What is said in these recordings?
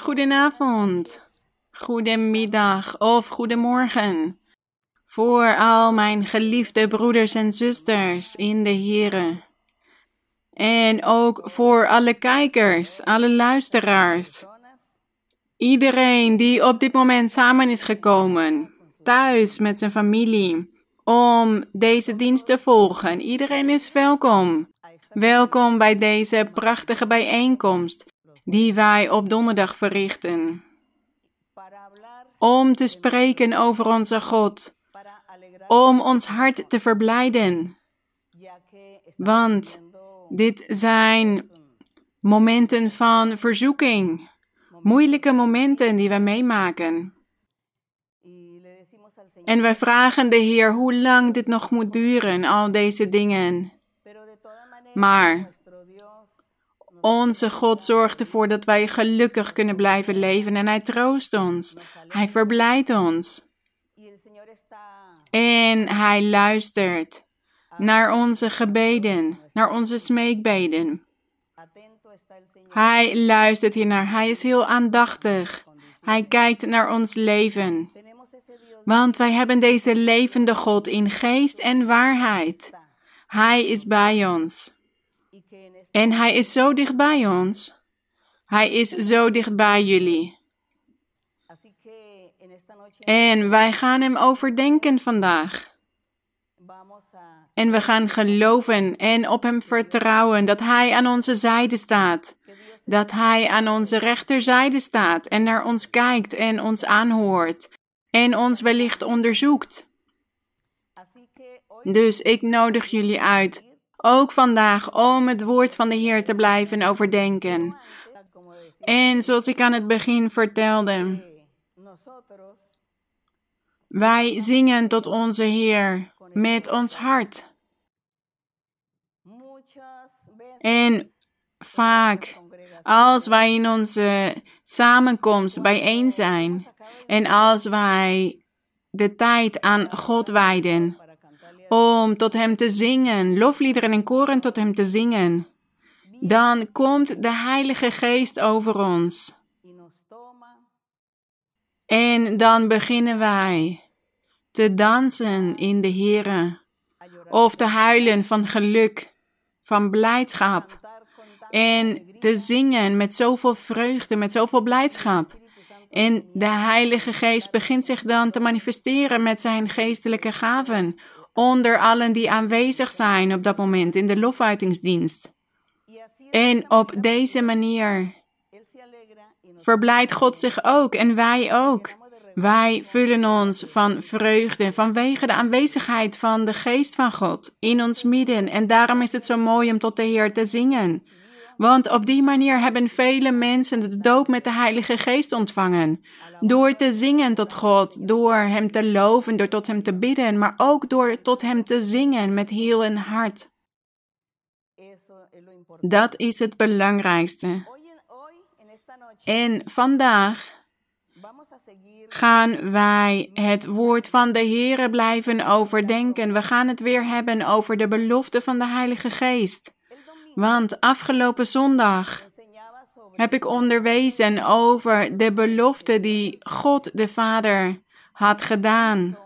Goedenavond, goedemiddag of goedemorgen. Voor al mijn geliefde broeders en zusters in de Here. En ook voor alle kijkers, alle luisteraars. Iedereen die op dit moment samen is gekomen, thuis met zijn familie, om deze dienst te volgen. Iedereen is welkom. Welkom bij deze prachtige bijeenkomst die wij op donderdag verrichten. Om te spreken over onze God, om ons hart te verblijden. Want dit zijn momenten van verzoeking, moeilijke momenten die we meemaken. En wij vragen de Heer hoe lang dit nog moet duren, al deze dingen. Maar onze God zorgt ervoor dat wij gelukkig kunnen blijven leven en Hij troost ons. Hij verblijdt ons. En Hij luistert naar onze gebeden, naar onze smeekbeden. Hij luistert hiernaar. Hij is heel aandachtig. Hij kijkt naar ons leven. Want wij hebben deze levende God in geest en waarheid. Hij is bij ons. En Hij is zo dicht bij ons. Hij is zo dicht bij jullie. En wij gaan Hem overdenken vandaag. En we gaan geloven en op Hem vertrouwen dat Hij aan onze zijde staat. Dat Hij aan onze rechterzijde staat en naar ons kijkt en ons aanhoort en ons wellicht onderzoekt. Dus ik nodig jullie uit ook vandaag om het woord van de Heer te blijven overdenken. En zoals ik aan het begin vertelde, wij zingen tot onze Heer met ons hart. En vaak, als wij in onze samenkomst bijeen zijn en als wij de tijd aan God wijden, om tot Hem te zingen, lofliederen en koren tot Hem te zingen, dan komt de Heilige Geest over ons. En dan beginnen wij te dansen in de Here, of te huilen van geluk, van blijdschap, en te zingen met zoveel vreugde, met zoveel blijdschap. En de Heilige Geest begint zich dan te manifesteren met zijn geestelijke gaven onder allen die aanwezig zijn op dat moment in de lofuitingsdienst. En op deze manier verblijdt God zich ook en wij ook. Wij vullen ons van vreugde vanwege de aanwezigheid van de geest van God in ons midden. En daarom is het zo mooi om tot de Heer te zingen. Want op die manier hebben vele mensen de doop met de Heilige Geest ontvangen. Door te zingen tot God, door Hem te loven, door tot Hem te bidden, maar ook door tot Hem te zingen met heel een hart. Dat is het belangrijkste. En vandaag gaan wij het woord van de Heere blijven overdenken. We gaan het weer hebben over de belofte van de Heilige Geest. Want afgelopen zondag heb ik onderwezen over de belofte die God de Vader had gedaan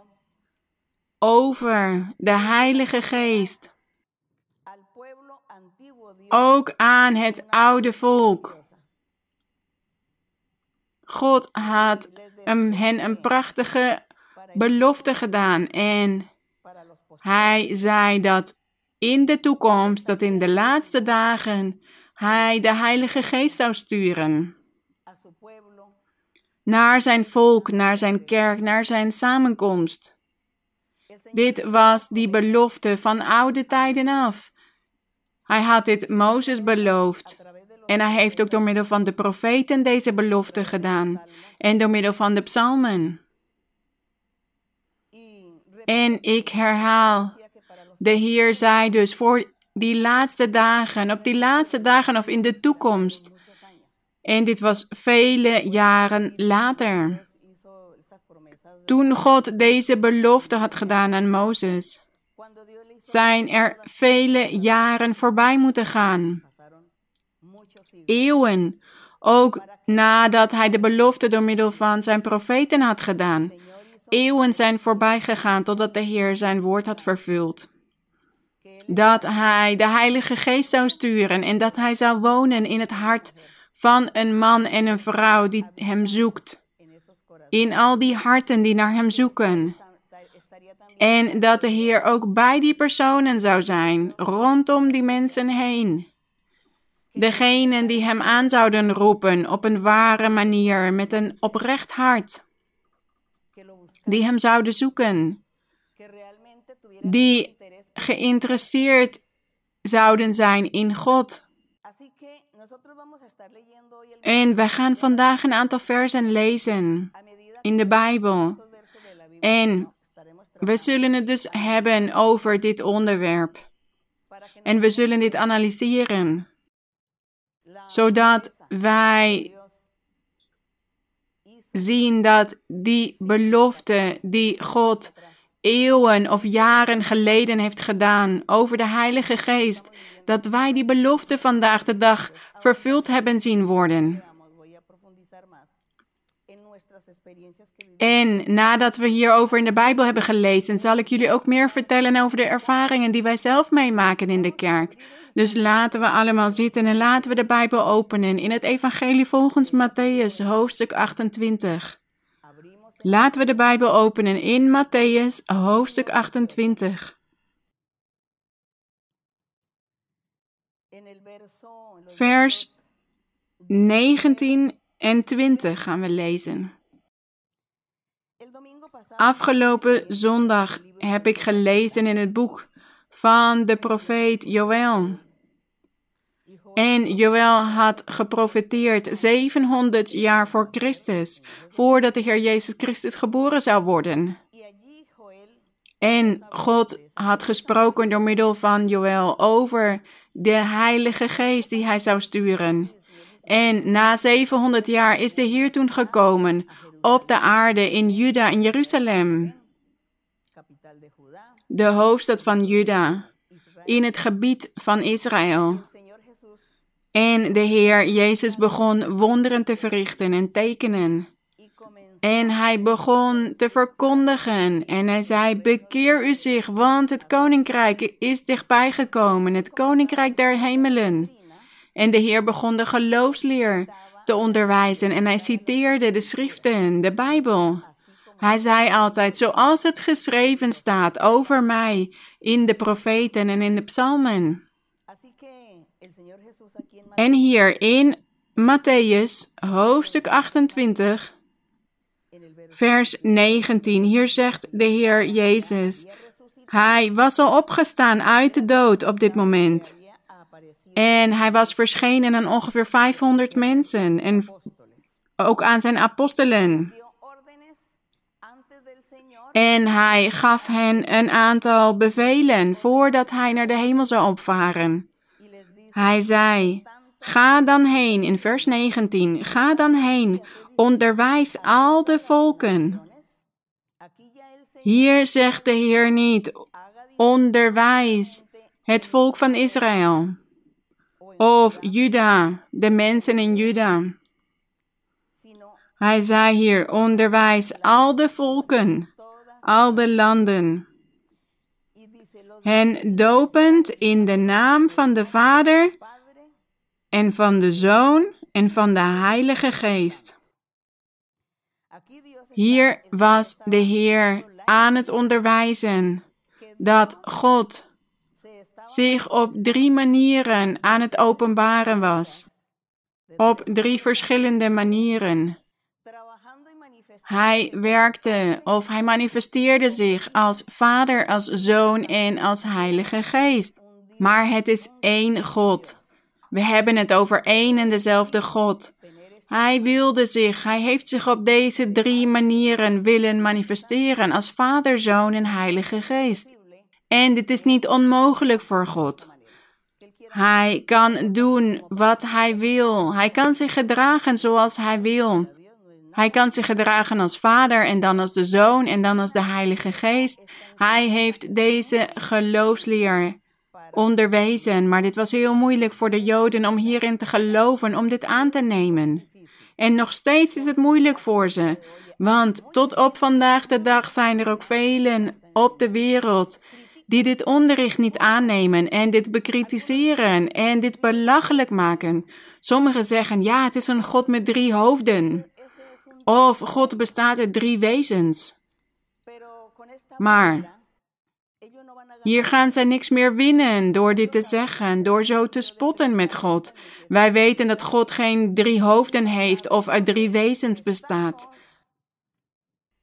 over de Heilige Geest. Ook aan het oude volk. God had hen een prachtige belofte gedaan en hij zei dat in de toekomst, dat in de laatste dagen hij de Heilige Geest zou sturen. Naar zijn volk, naar zijn kerk, naar zijn samenkomst. Dit was die belofte van oude tijden af. Hij had dit Mozes beloofd. En hij heeft ook door middel van de profeten deze belofte gedaan. En door middel van de psalmen. En ik herhaal, de Heer zei dus voor die laatste dagen, op die laatste dagen of in de toekomst. En dit was vele jaren later. Toen God deze belofte had gedaan aan Mozes, zijn er vele jaren voorbij moeten gaan. Eeuwen ook nadat hij de belofte door middel van zijn profeten had gedaan. Eeuwen zijn voorbij gegaan totdat de Heer zijn woord had vervuld. Dat hij de Heilige Geest zou sturen en dat hij zou wonen in het hart van een man en een vrouw die hem zoekt. In al die harten die naar hem zoeken. En dat de Heer ook bij die personen zou zijn, rondom die mensen heen. Degenen die hem aan zouden roepen op een ware manier, met een oprecht hart. Die hem zouden zoeken. Die geïnteresseerd zouden zijn in God. En wij gaan vandaag een aantal versen lezen in de Bijbel. En we zullen het dus hebben over dit onderwerp. En we zullen dit analyseren, zodat wij zien dat die belofte die God eeuwen of jaren geleden heeft gedaan over de Heilige Geest, dat wij die belofte vandaag de dag vervuld hebben zien worden. En nadat we hierover in de Bijbel hebben gelezen, zal ik jullie ook meer vertellen over de ervaringen die wij zelf meemaken in de kerk. Dus laten we allemaal zitten en laten we de Bijbel openen in het Evangelie volgens Matthäus, hoofdstuk 28. Laten we de Bijbel openen in Matthäus, hoofdstuk 28. Vers 19 en 20 gaan we lezen. Afgelopen zondag heb ik gelezen in het boek van de profeet Joël. En Joël had geprofeteerd 700 jaar voor Christus, voordat de Heer Jezus Christus geboren zou worden. En God had gesproken door middel van Joël over de Heilige Geest die hij zou sturen. En na 700 jaar is de Heer toen gekomen op de aarde in Juda en Jeruzalem, de hoofdstad van Juda, in het gebied van Israël. En de Heer Jezus begon wonderen te verrichten en tekenen. En hij begon te verkondigen en hij zei: Bekeer u zich, want het koninkrijk is dichtbij gekomen, het koninkrijk der hemelen. En de Heer begon de geloofsleer te onderwijzen en hij citeerde de schriften, de Bijbel. Hij zei altijd, zoals het geschreven staat over mij in de profeten en in de psalmen. En hier in Matthäus, hoofdstuk 28, vers 19, hier zegt de Heer Jezus, Hij was al opgestaan uit de dood op dit moment. En hij was verschenen aan ongeveer 500 mensen en ook aan zijn apostelen. En hij gaf hen een aantal bevelen voordat hij naar de hemel zou opvaren. Hij zei: Ga dan heen, in vers 19, ga dan heen, onderwijs al de volken. Hier zegt de Heer niet: onderwijs het volk van Israël. Of Juda, de mensen in Juda. Hij zei hier: onderwijs al de volken, al de landen. Hen dopend in de naam van de Vader en van de Zoon en van de Heilige Geest. Hier was de Heer aan het onderwijzen dat God zich op drie manieren aan het openbaren was. Op drie verschillende manieren. Hij werkte of hij manifesteerde zich als Vader, als Zoon en als Heilige Geest. Maar het is één God. We hebben het over één en dezelfde God. Hij wilde zich, hij heeft zich op deze drie manieren willen manifesteren als Vader, Zoon en Heilige Geest. En dit is niet onmogelijk voor God. Hij kan doen wat hij wil. Hij kan zich gedragen zoals hij wil. Hij kan zich gedragen als vader en dan als de zoon en dan als de Heilige Geest. Hij heeft deze geloofsleer onderwezen, maar dit was heel moeilijk voor de Joden om hierin te geloven, om dit aan te nemen. En nog steeds is het moeilijk voor ze, want tot op vandaag de dag zijn er ook velen op de wereld die dit onderricht niet aannemen en dit bekritiseren en dit belachelijk maken. Sommigen zeggen, ja, het is een God met drie hoofden. Of God bestaat uit drie wezens. Maar hier gaan zij niks meer winnen door dit te zeggen, door zo te spotten met God. Wij weten dat God geen drie hoofden heeft of uit drie wezens bestaat.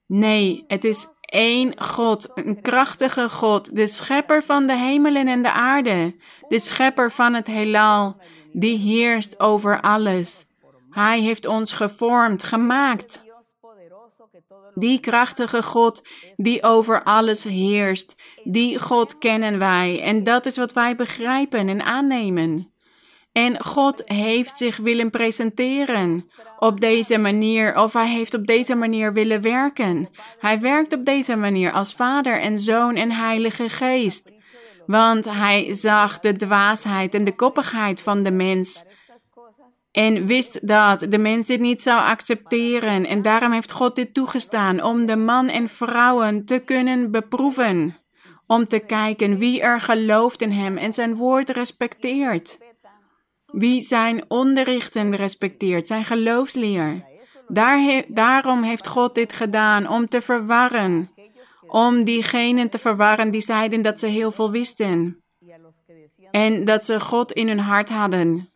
Nee, het is één God, een krachtige God, de schepper van de hemelen en de aarde, de schepper van het heelal, die heerst over alles. Hij heeft ons gevormd, gemaakt. Die krachtige God die over alles heerst, die God kennen wij en dat is wat wij begrijpen en aannemen. En God heeft zich willen presenteren op deze manier, of hij heeft op deze manier willen werken. Hij werkt op deze manier als Vader en Zoon en Heilige Geest. Want hij zag de dwaasheid en de koppigheid van de mens. En wist dat de mens dit niet zou accepteren. En daarom heeft God dit toegestaan om de man en vrouwen te kunnen beproeven. Om te kijken wie er gelooft in hem en zijn woord respecteert. Wie zijn onderrichten respecteert, zijn geloofsleer. Daar daarom heeft God dit gedaan, om te verwarren. Om diegenen te verwarren die zeiden dat ze heel veel wisten. En dat ze God in hun hart hadden.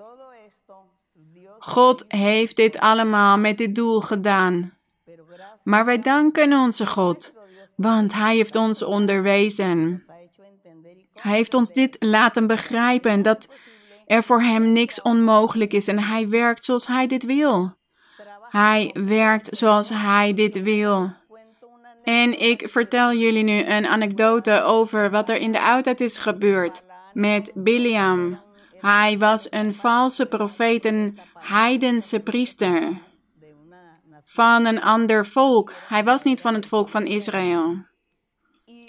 God heeft dit allemaal met dit doel gedaan. Maar wij danken onze God, want Hij heeft ons onderwezen. Hij heeft ons dit laten begrijpen dat er voor hem niks onmogelijk is en hij werkt zoals hij dit wil. Hij werkt zoals hij dit wil. En ik vertel jullie nu een anekdote over wat er in de oudheid is gebeurd met Biliam. Hij was een valse profeet, een heidense priester van een ander volk. Hij was niet van het volk van Israël.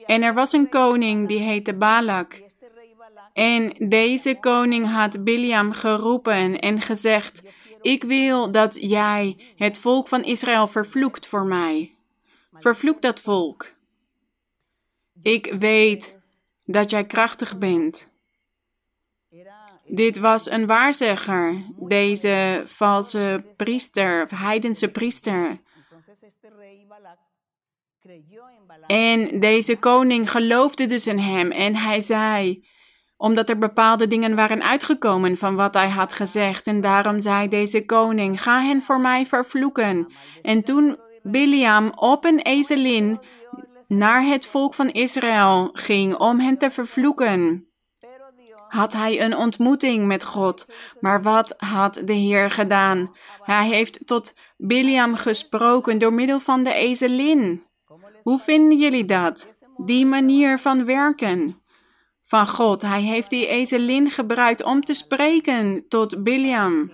En er was een koning die heette Balak. En deze koning had Biliam geroepen en gezegd: Ik wil dat jij het volk van Israël vervloekt voor mij. Vervloek dat volk. Ik weet dat jij krachtig bent. Dit was een waarzegger, deze valse priester, of heidense priester. En deze koning geloofde dus in hem en hij zei: omdat er bepaalde dingen waren uitgekomen van wat hij had gezegd. En daarom zei deze koning: Ga hen voor mij vervloeken. En toen Biliam op een ezelin naar het volk van Israël ging om hen te vervloeken, had hij een ontmoeting met God. Maar wat had de Heer gedaan? Hij heeft tot Biliam gesproken door middel van de ezelin. Hoe vinden jullie dat? Die manier van werken van God. Hij heeft die ezelin gebruikt om te spreken tot Biliam,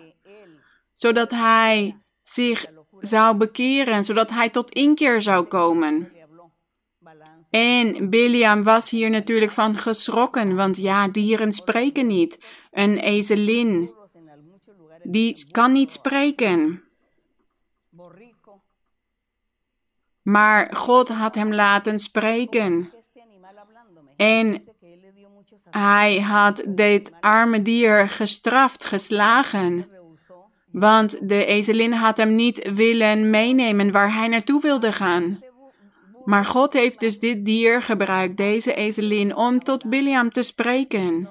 zodat hij zich zou bekeren, zodat hij tot inkeer zou komen. En Biliam was hier natuurlijk van geschrokken, want ja, dieren spreken niet. Een ezelin, die kan niet spreken. Maar God had hem laten spreken. En hij had dit arme dier gestraft, geslagen. Want de ezelin had hem niet willen meenemen waar hij naartoe wilde gaan. Maar God heeft dus dit dier gebruikt, deze ezelin, om tot Biliam te spreken.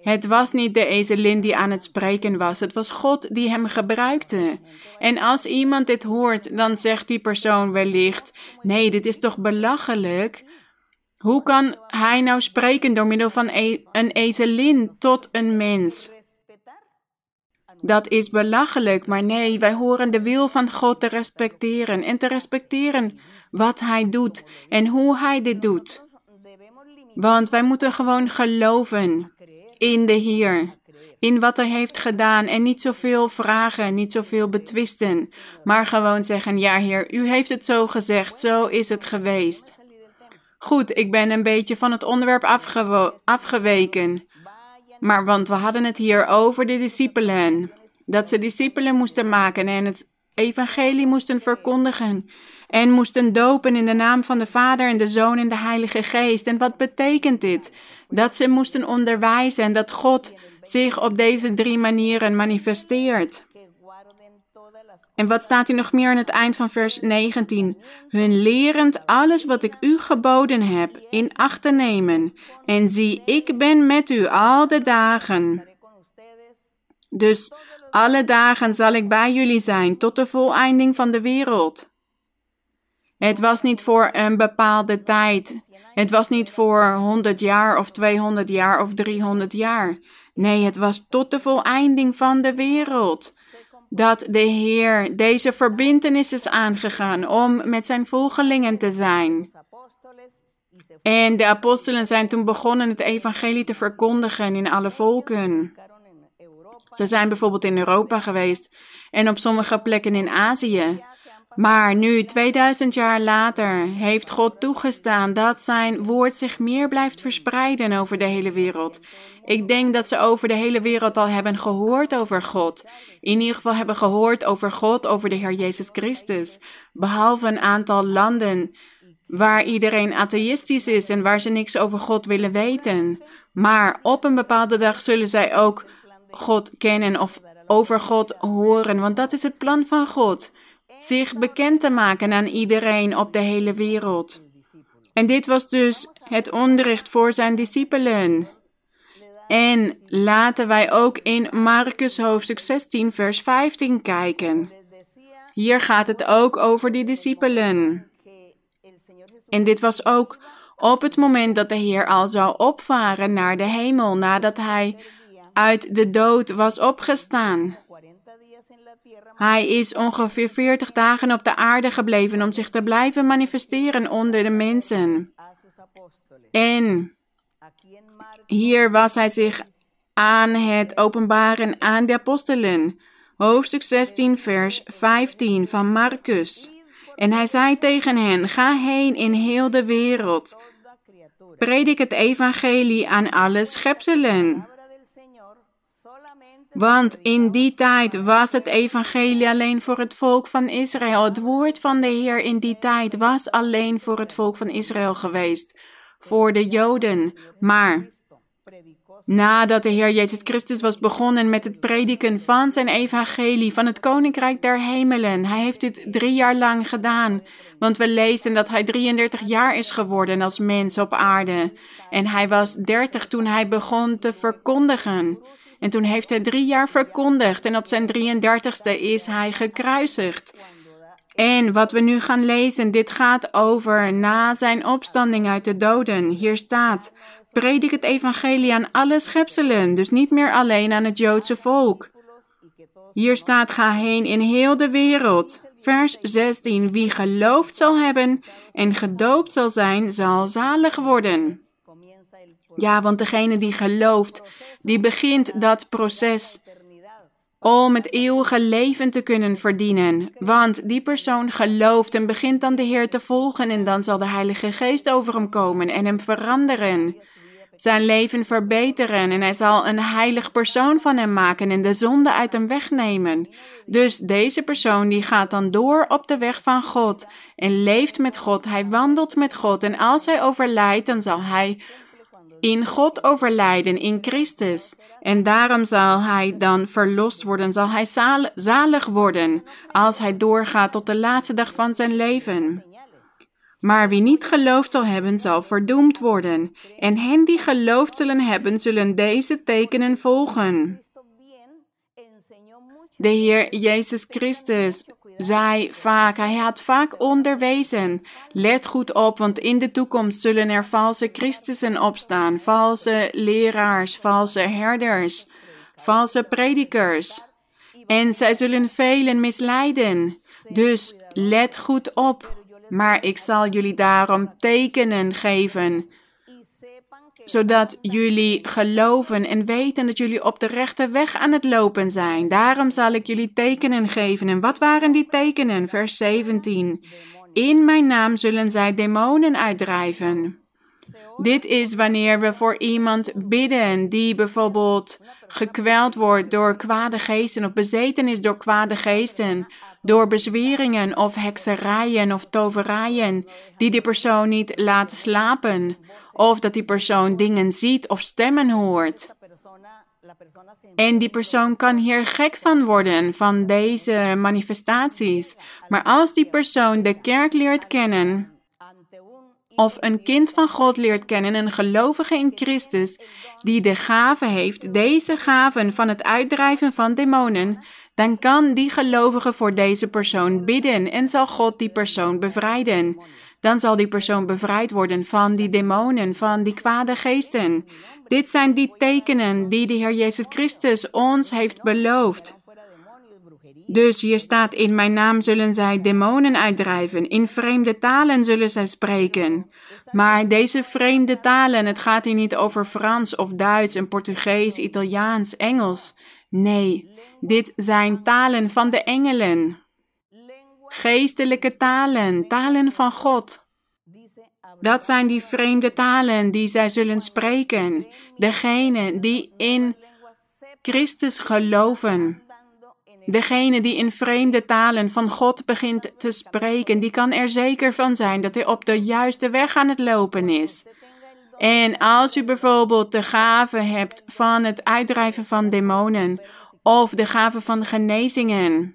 Het was niet de ezelin die aan het spreken was, het was God die hem gebruikte. En als iemand dit hoort, dan zegt die persoon wellicht: Nee, dit is toch belachelijk? Hoe kan hij nou spreken door middel van e een ezelin tot een mens? Dat is belachelijk, maar nee, wij horen de wil van God te respecteren en te respecteren wat Hij doet en hoe Hij dit doet. Want wij moeten gewoon geloven in de Heer, in wat Hij heeft gedaan en niet zoveel vragen, niet zoveel betwisten, maar gewoon zeggen, ja Heer, U heeft het zo gezegd, zo is het geweest. Goed, ik ben een beetje van het onderwerp afgeweken. Maar want we hadden het hier over de discipelen. Dat ze discipelen moesten maken en het evangelie moesten verkondigen. En moesten dopen in de naam van de Vader en de Zoon en de Heilige Geest. En wat betekent dit? Dat ze moesten onderwijzen en dat God zich op deze drie manieren manifesteert. En wat staat hier nog meer aan het eind van vers 19? Hun lerend alles wat ik u geboden heb in acht te nemen. En zie, ik ben met u al de dagen. Dus alle dagen zal ik bij jullie zijn tot de voleinding van de wereld. Het was niet voor een bepaalde tijd. Het was niet voor 100 jaar of 200 jaar of 300 jaar. Nee, het was tot de voleinding van de wereld dat de Heer deze verbintenis is aangegaan om met zijn volgelingen te zijn. En de apostelen zijn toen begonnen het evangelie te verkondigen in alle volken. Ze zijn bijvoorbeeld in Europa geweest en op sommige plekken in Azië. Maar nu, 2000 jaar later, heeft God toegestaan dat zijn woord zich meer blijft verspreiden over de hele wereld. Ik denk dat ze over de hele wereld al hebben gehoord over God. In ieder geval hebben gehoord over God, over de Heer Jezus Christus. Behalve een aantal landen waar iedereen atheïstisch is en waar ze niks over God willen weten. Maar op een bepaalde dag zullen zij ook God kennen of over God horen, want dat is het plan van God zich bekend te maken aan iedereen op de hele wereld. En dit was dus het onderricht voor zijn discipelen. En laten wij ook in Marcus hoofdstuk 16, vers 15 kijken. Hier gaat het ook over die discipelen. En dit was ook op het moment dat de Heer al zou opvaren naar de hemel, nadat hij uit de dood was opgestaan. Hij is ongeveer 40 dagen op de aarde gebleven om zich te blijven manifesteren onder de mensen. En hier was hij zich aan het openbaren aan de apostelen. Hoofdstuk 16, vers 15 van Marcus. En hij zei tegen hen: Ga heen in heel de wereld. Predik het evangelie aan alle schepselen. Want in die tijd was het evangelie alleen voor het volk van Israël. Het woord van de Heer in die tijd was alleen voor het volk van Israël geweest, voor de Joden. Maar nadat de Heer Jezus Christus was begonnen met het prediken van zijn evangelie, van het koninkrijk der hemelen, hij heeft dit drie jaar lang gedaan. Want we lezen dat hij 33 jaar is geworden als mens op aarde. En hij was 30 toen hij begon te verkondigen. En toen heeft hij drie jaar verkondigd en op zijn 33ste is hij gekruisigd. En wat we nu gaan lezen, dit gaat over na zijn opstanding uit de doden. Hier staat, predik het evangelie aan alle schepselen, dus niet meer alleen aan het Joodse volk. Hier staat, ga heen in heel de wereld. Vers 16, wie geloofd zal hebben en gedoopt zal zijn, zal zalig worden. Ja, want degene die gelooft, die begint dat proces om het eeuwige leven te kunnen verdienen. Want die persoon gelooft en begint dan de Heer te volgen en dan zal de Heilige Geest over hem komen en hem veranderen. Zijn leven verbeteren en hij zal een heilig persoon van hem maken en de zonde uit hem wegnemen. Dus deze persoon die gaat dan door op de weg van God en leeft met God. Hij wandelt met God en als hij overlijdt, dan zal hij in God overlijden, in Christus. En daarom zal hij dan verlost worden, zal hij zalig worden als hij doorgaat tot de laatste dag van zijn leven. Maar wie niet geloofd zal hebben, zal verdoemd worden. En hen die geloofd zullen hebben, zullen deze tekenen volgen. De Heer Jezus Christus zei vaak, hij had vaak onderwezen. Let goed op, want in de toekomst zullen er valse Christussen opstaan, valse leraars, valse herders, valse predikers. En zij zullen velen misleiden. Dus let goed op. Maar ik zal jullie daarom tekenen geven zodat jullie geloven en weten dat jullie op de rechte weg aan het lopen zijn. Daarom zal ik jullie tekenen geven. En wat waren die tekenen? Vers 17. In mijn naam zullen zij demonen uitdrijven. Dit is wanneer we voor iemand bidden die bijvoorbeeld gekweld wordt door kwade geesten of bezeten is door kwade geesten, door bezweringen of hekserijen of toverijen die die persoon niet laten slapen, of dat die persoon dingen ziet of stemmen hoort. En die persoon kan hier gek van worden, van deze manifestaties. Maar als die persoon de kerk leert kennen, of een kind van God leert kennen, een gelovige in Christus, die de gave heeft, deze gaven van het uitdrijven van demonen, dan kan die gelovige voor deze persoon bidden en zal God die persoon bevrijden. Dan zal die persoon bevrijd worden van die demonen, van die kwade geesten. Dit zijn die tekenen die de Heer Jezus Christus ons heeft beloofd. Dus hier staat: In mijn naam zullen zij demonen uitdrijven, in vreemde talen zullen zij spreken. Maar deze vreemde talen, het gaat hier niet over Frans of Duits en Portugees, Italiaans, Engels. Nee, dit zijn talen van de engelen. Geestelijke talen, talen van God. Dat zijn die vreemde talen die zij zullen spreken. Degene die in Christus geloven. Degene die in vreemde talen van God begint te spreken, die kan er zeker van zijn dat hij op de juiste weg aan het lopen is. En als u bijvoorbeeld de gave hebt van het uitdrijven van demonen of de gave van genezingen.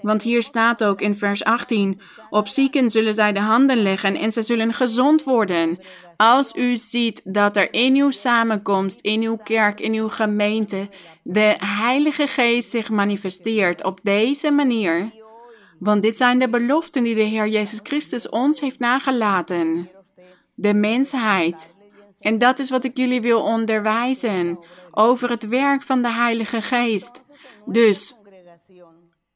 Want hier staat ook in vers 18: Op zieken zullen zij de handen leggen en ze zullen gezond worden. Als u ziet dat er in uw samenkomst, in uw kerk, in uw gemeente, de Heilige Geest zich manifesteert op deze manier. Want dit zijn de beloften die de Heer Jezus Christus ons heeft nagelaten. De mensheid. En dat is wat ik jullie wil onderwijzen over het werk van de Heilige Geest. Dus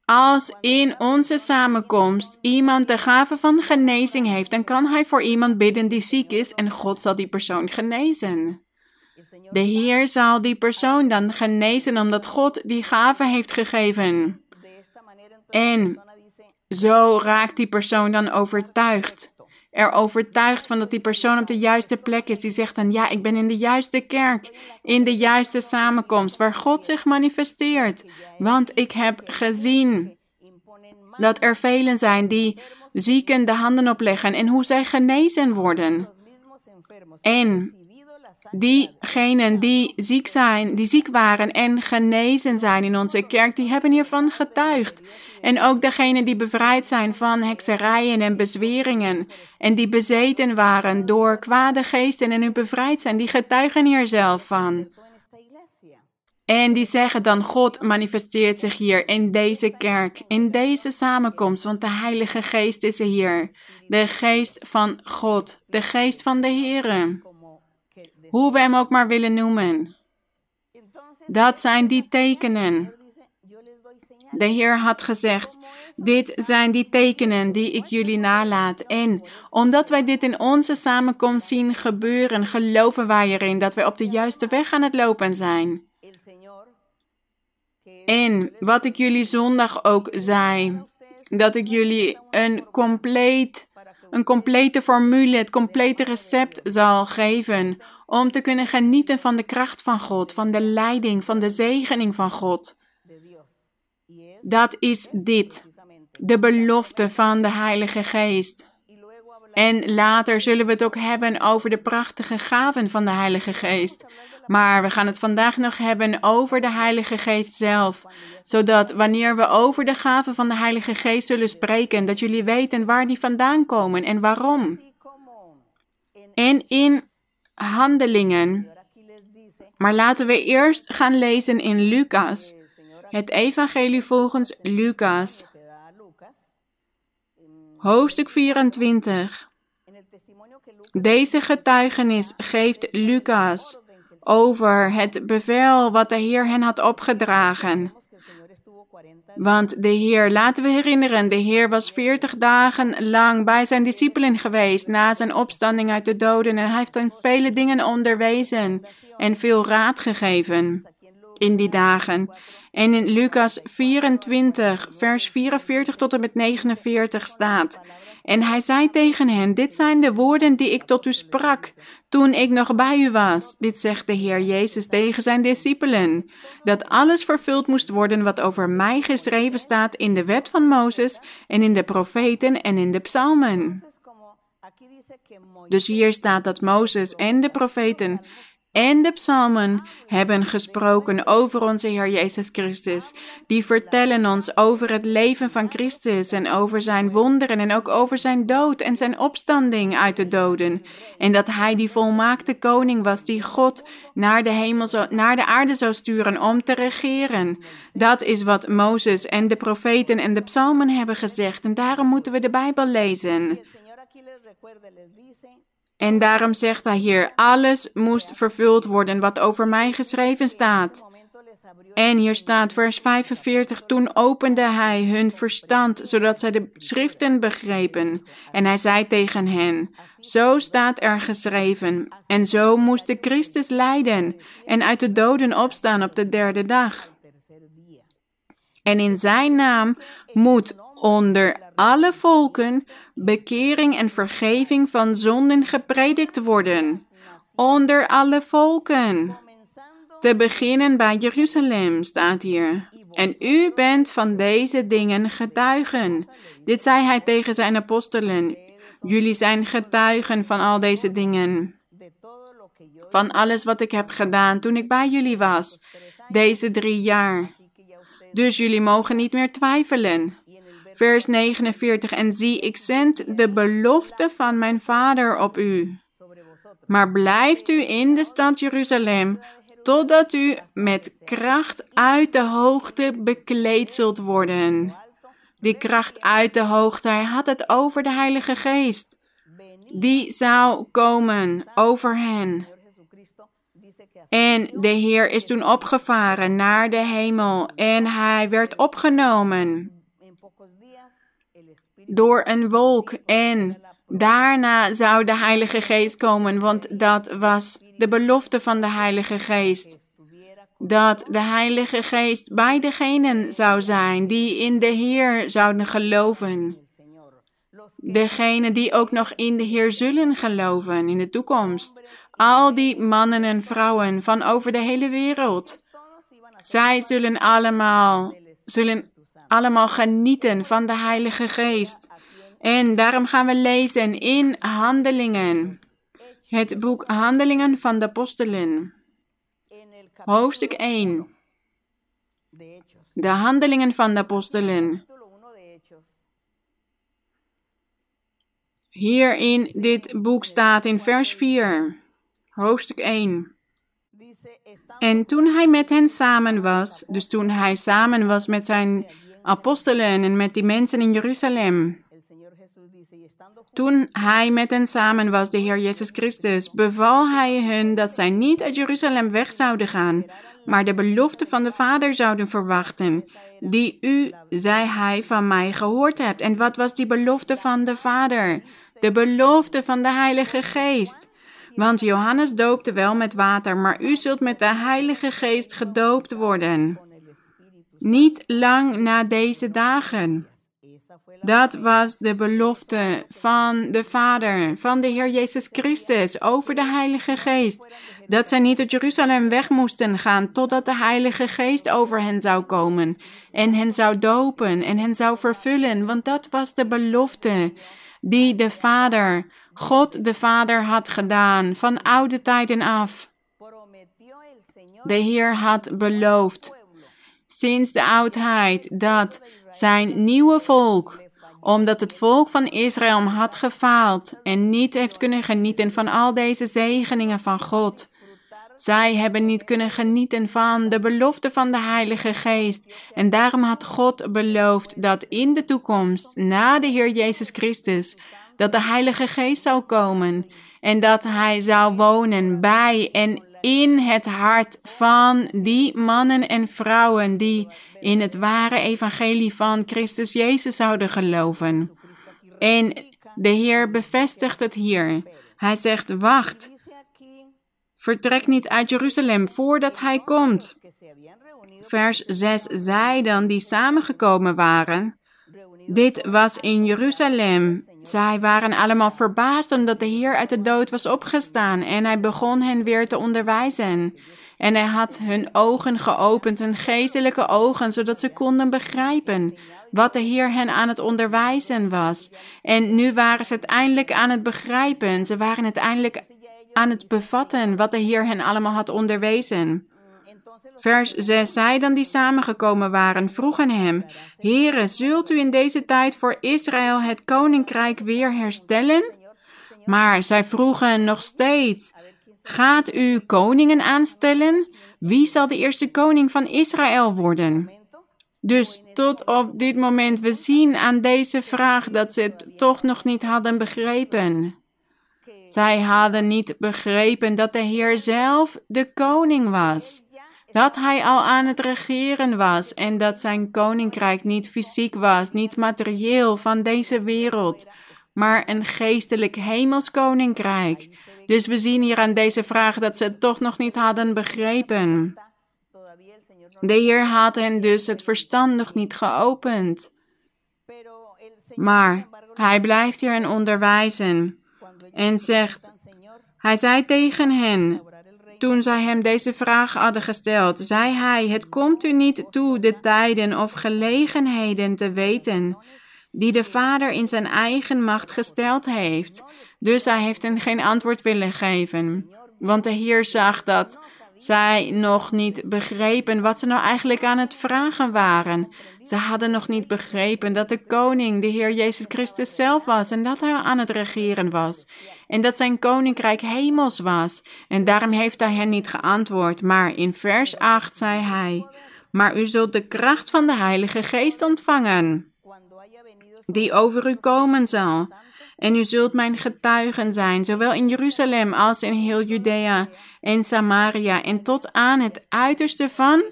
als in onze samenkomst iemand de gave van genezing heeft, dan kan hij voor iemand bidden die ziek is en God zal die persoon genezen. De Heer zal die persoon dan genezen omdat God die gave heeft gegeven. En zo raakt die persoon dan overtuigd. Er overtuigd van dat die persoon op de juiste plek is. Die zegt dan, ja, ik ben in de juiste kerk, in de juiste samenkomst, waar God zich manifesteert. Want ik heb gezien dat er velen zijn die zieken de handen opleggen en hoe zij genezen worden. En diegenen die ziek zijn, die ziek waren en genezen zijn in onze kerk, die hebben hiervan getuigd. En ook degenen die bevrijd zijn van hekserijen en bezweringen en die bezeten waren door kwade geesten en nu bevrijd zijn, die getuigen hier zelf van. En die zeggen dan, God manifesteert zich hier in deze kerk, in deze samenkomst, want de Heilige Geest is er hier. De Geest van God, de Geest van de Here. Hoe we hem ook maar willen noemen. Dat zijn die tekenen. De Heer had gezegd: Dit zijn die tekenen die ik jullie nalaat. En omdat wij dit in onze samenkomst zien gebeuren, geloven wij erin dat wij op de juiste weg aan het lopen zijn. En wat ik jullie zondag ook zei, dat ik jullie een compleet, een complete formule, het complete recept zal geven om te kunnen genieten van de kracht van God, van de leiding, van de zegening van God. Dat is dit, de belofte van de Heilige Geest. En later zullen we het ook hebben over de prachtige gaven van de Heilige Geest. Maar we gaan het vandaag nog hebben over de Heilige Geest zelf. Zodat wanneer we over de gaven van de Heilige Geest zullen spreken, dat jullie weten waar die vandaan komen en waarom. En in handelingen. Maar laten we eerst gaan lezen in Lucas. Het Evangelie volgens Lucas. Hoofdstuk 24. Deze getuigenis geeft Lucas over het bevel wat de Heer hen had opgedragen. Want de Heer, laten we herinneren, de Heer was veertig dagen lang bij zijn discipelen geweest na zijn opstanding uit de doden en hij heeft hen vele dingen onderwezen en veel raad gegeven. In die dagen. En in Lucas 24, vers 44 tot en met 49 staat. En hij zei tegen hen: Dit zijn de woorden die ik tot u sprak toen ik nog bij u was. Dit zegt de Heer Jezus tegen zijn discipelen: Dat alles vervuld moest worden wat over mij geschreven staat in de wet van Mozes en in de profeten en in de psalmen. Dus hier staat dat Mozes en de profeten en de psalmen hebben gesproken over onze Heer Jezus Christus. Die vertellen ons over het leven van Christus en over zijn wonderen en ook over zijn dood en zijn opstanding uit de doden. En dat hij die volmaakte koning was die God naar de, hemel zo, naar de aarde zou sturen om te regeren. Dat is wat Mozes en de profeten en de psalmen hebben gezegd en daarom moeten we de Bijbel lezen. En daarom zegt hij hier, alles moest vervuld worden wat over mij geschreven staat. En hier staat vers 45, toen opende hij hun verstand, zodat zij de schriften begrepen. En hij zei tegen hen, zo staat er geschreven, en zo moest de Christus lijden en uit de doden opstaan op de derde dag. En in zijn naam moet onder alle volken bekering en vergeving van zonden gepredikt worden. Onder alle volken. Te beginnen bij Jeruzalem staat hier. En u bent van deze dingen getuigen. Dit zei hij tegen zijn apostelen. Jullie zijn getuigen van al deze dingen. Van alles wat ik heb gedaan toen ik bij jullie was. Deze drie jaar. Dus jullie mogen niet meer twijfelen. Vers 49. En zie, ik zend de belofte van mijn vader op u. Maar blijft u in de stad Jeruzalem, totdat u met kracht uit de hoogte bekleed zult worden. Die kracht uit de hoogte, hij had het over de Heilige Geest. Die zou komen over hen. En de Heer is toen opgevaren naar de hemel en hij werd opgenomen door een wolk en daarna zou de Heilige Geest komen, want dat was de belofte van de Heilige Geest. Dat de Heilige Geest bij degenen zou zijn die in de Heer zouden geloven. Degenen die ook nog in de Heer zullen geloven in de toekomst. Al die mannen en vrouwen van over de hele wereld. Zij zullen allemaal, zullen allemaal genieten van de Heilige Geest. En daarom gaan we lezen in Handelingen. Het boek Handelingen van de Apostelen. Hoofdstuk 1. De Handelingen van de Apostelen. Hier in dit boek staat in vers 4, hoofdstuk 1. En toen hij met hen samen was, dus toen hij samen was met zijn apostelen en met die mensen in Jeruzalem. Toen hij met hen samen was, de Heer Jezus Christus, beval hij hun dat zij niet uit Jeruzalem weg zouden gaan, maar de belofte van de Vader zouden verwachten, die u, zei hij, van mij gehoord hebt. En wat was die belofte van de Vader? De belofte van de Heilige Geest. Want Johannes doopte wel met water, maar u zult met de Heilige Geest gedoopt worden. Niet lang na deze dagen. Dat was de belofte van de Vader, van de Heer Jezus Christus over de Heilige Geest. Dat zij niet uit Jeruzalem weg moesten gaan totdat de Heilige Geest over hen zou komen en hen zou dopen en hen zou vervullen, want dat was de belofte die de Vader, God de Vader had gedaan van oude tijden af. De Heer had beloofd sinds de oudheid dat zijn nieuwe volk, omdat het volk van Israël had gefaald en niet heeft kunnen genieten van al deze zegeningen van God. Zij hebben niet kunnen genieten van de belofte van de Heilige Geest. En daarom had God beloofd dat in de toekomst, na de Heer Jezus Christus, dat de Heilige Geest zou komen en dat Hij zou wonen bij en in het hart van die mannen en vrouwen die in het ware evangelie van Christus Jezus zouden geloven. En de Heer bevestigt het hier. Hij zegt: Wacht, vertrek niet uit Jeruzalem voordat Hij komt. Vers 6. Zij dan die samengekomen waren. Dit was in Jeruzalem. Zij waren allemaal verbaasd omdat de Heer uit de dood was opgestaan en hij begon hen weer te onderwijzen. En hij had hun ogen geopend, hun geestelijke ogen, zodat ze konden begrijpen wat de Heer hen aan het onderwijzen was. En nu waren ze uiteindelijk aan het begrijpen. Ze waren uiteindelijk aan het bevatten wat de Heer hen allemaal had onderwezen. Vers 6. Zij dan die samengekomen waren, vroegen hem: Heere, zult u in deze tijd voor Israël het koninkrijk weer herstellen? Maar zij vroegen nog steeds: Gaat u koningen aanstellen? Wie zal de eerste koning van Israël worden? Dus tot op dit moment, we zien aan deze vraag dat ze het toch nog niet hadden begrepen. Zij hadden niet begrepen dat de Heer zelf de koning was. Dat hij al aan het regeren was en dat zijn koninkrijk niet fysiek was, niet materieel van deze wereld, maar een geestelijk hemels koninkrijk. Dus we zien hier aan deze vraag dat ze het toch nog niet hadden begrepen. De Heer had hen dus het verstand nog niet geopend. Maar hij blijft hier hen onderwijzen en zegt: Hij zei tegen hen, toen zij hem deze vraag hadden gesteld, zei hij: Het komt u niet toe de tijden of gelegenheden te weten die de Vader in zijn eigen macht gesteld heeft. Dus hij heeft hen geen antwoord willen geven. Want de Heer zag dat zij nog niet begrepen wat ze nou eigenlijk aan het vragen waren. Ze hadden nog niet begrepen dat de koning de Heer Jezus Christus zelf was en dat hij aan het regeren was. En dat zijn koninkrijk hemels was. En daarom heeft hij hen niet geantwoord. Maar in vers 8 zei hij: Maar u zult de kracht van de Heilige Geest ontvangen, die over u komen zal. En u zult mijn getuigen zijn, zowel in Jeruzalem als in heel Judea en Samaria en tot aan het uiterste van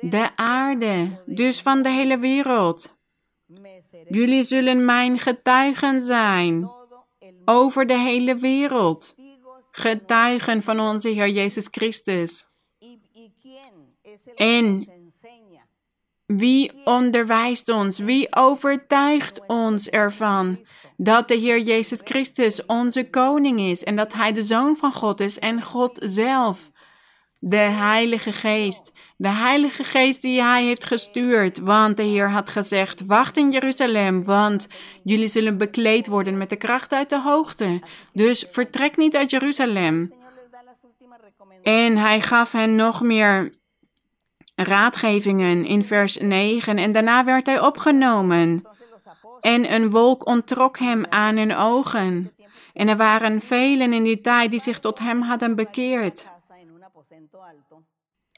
de aarde, dus van de hele wereld. Jullie zullen mijn getuigen zijn over de hele wereld, getuigen van onze Heer Jezus Christus. En wie onderwijst ons? Wie overtuigt ons ervan dat de Heer Jezus Christus onze koning is en dat Hij de Zoon van God is en God zelf? De Heilige Geest. De Heilige Geest die Hij heeft gestuurd. Want de Heer had gezegd: Wacht in Jeruzalem, want jullie zullen bekleed worden met de kracht uit de hoogte. Dus vertrek niet uit Jeruzalem. En Hij gaf hen nog meer raadgevingen in vers 9. En daarna werd Hij opgenomen. En een wolk ontrok Hem aan hun ogen. En er waren velen in die tijd die zich tot Hem hadden bekeerd.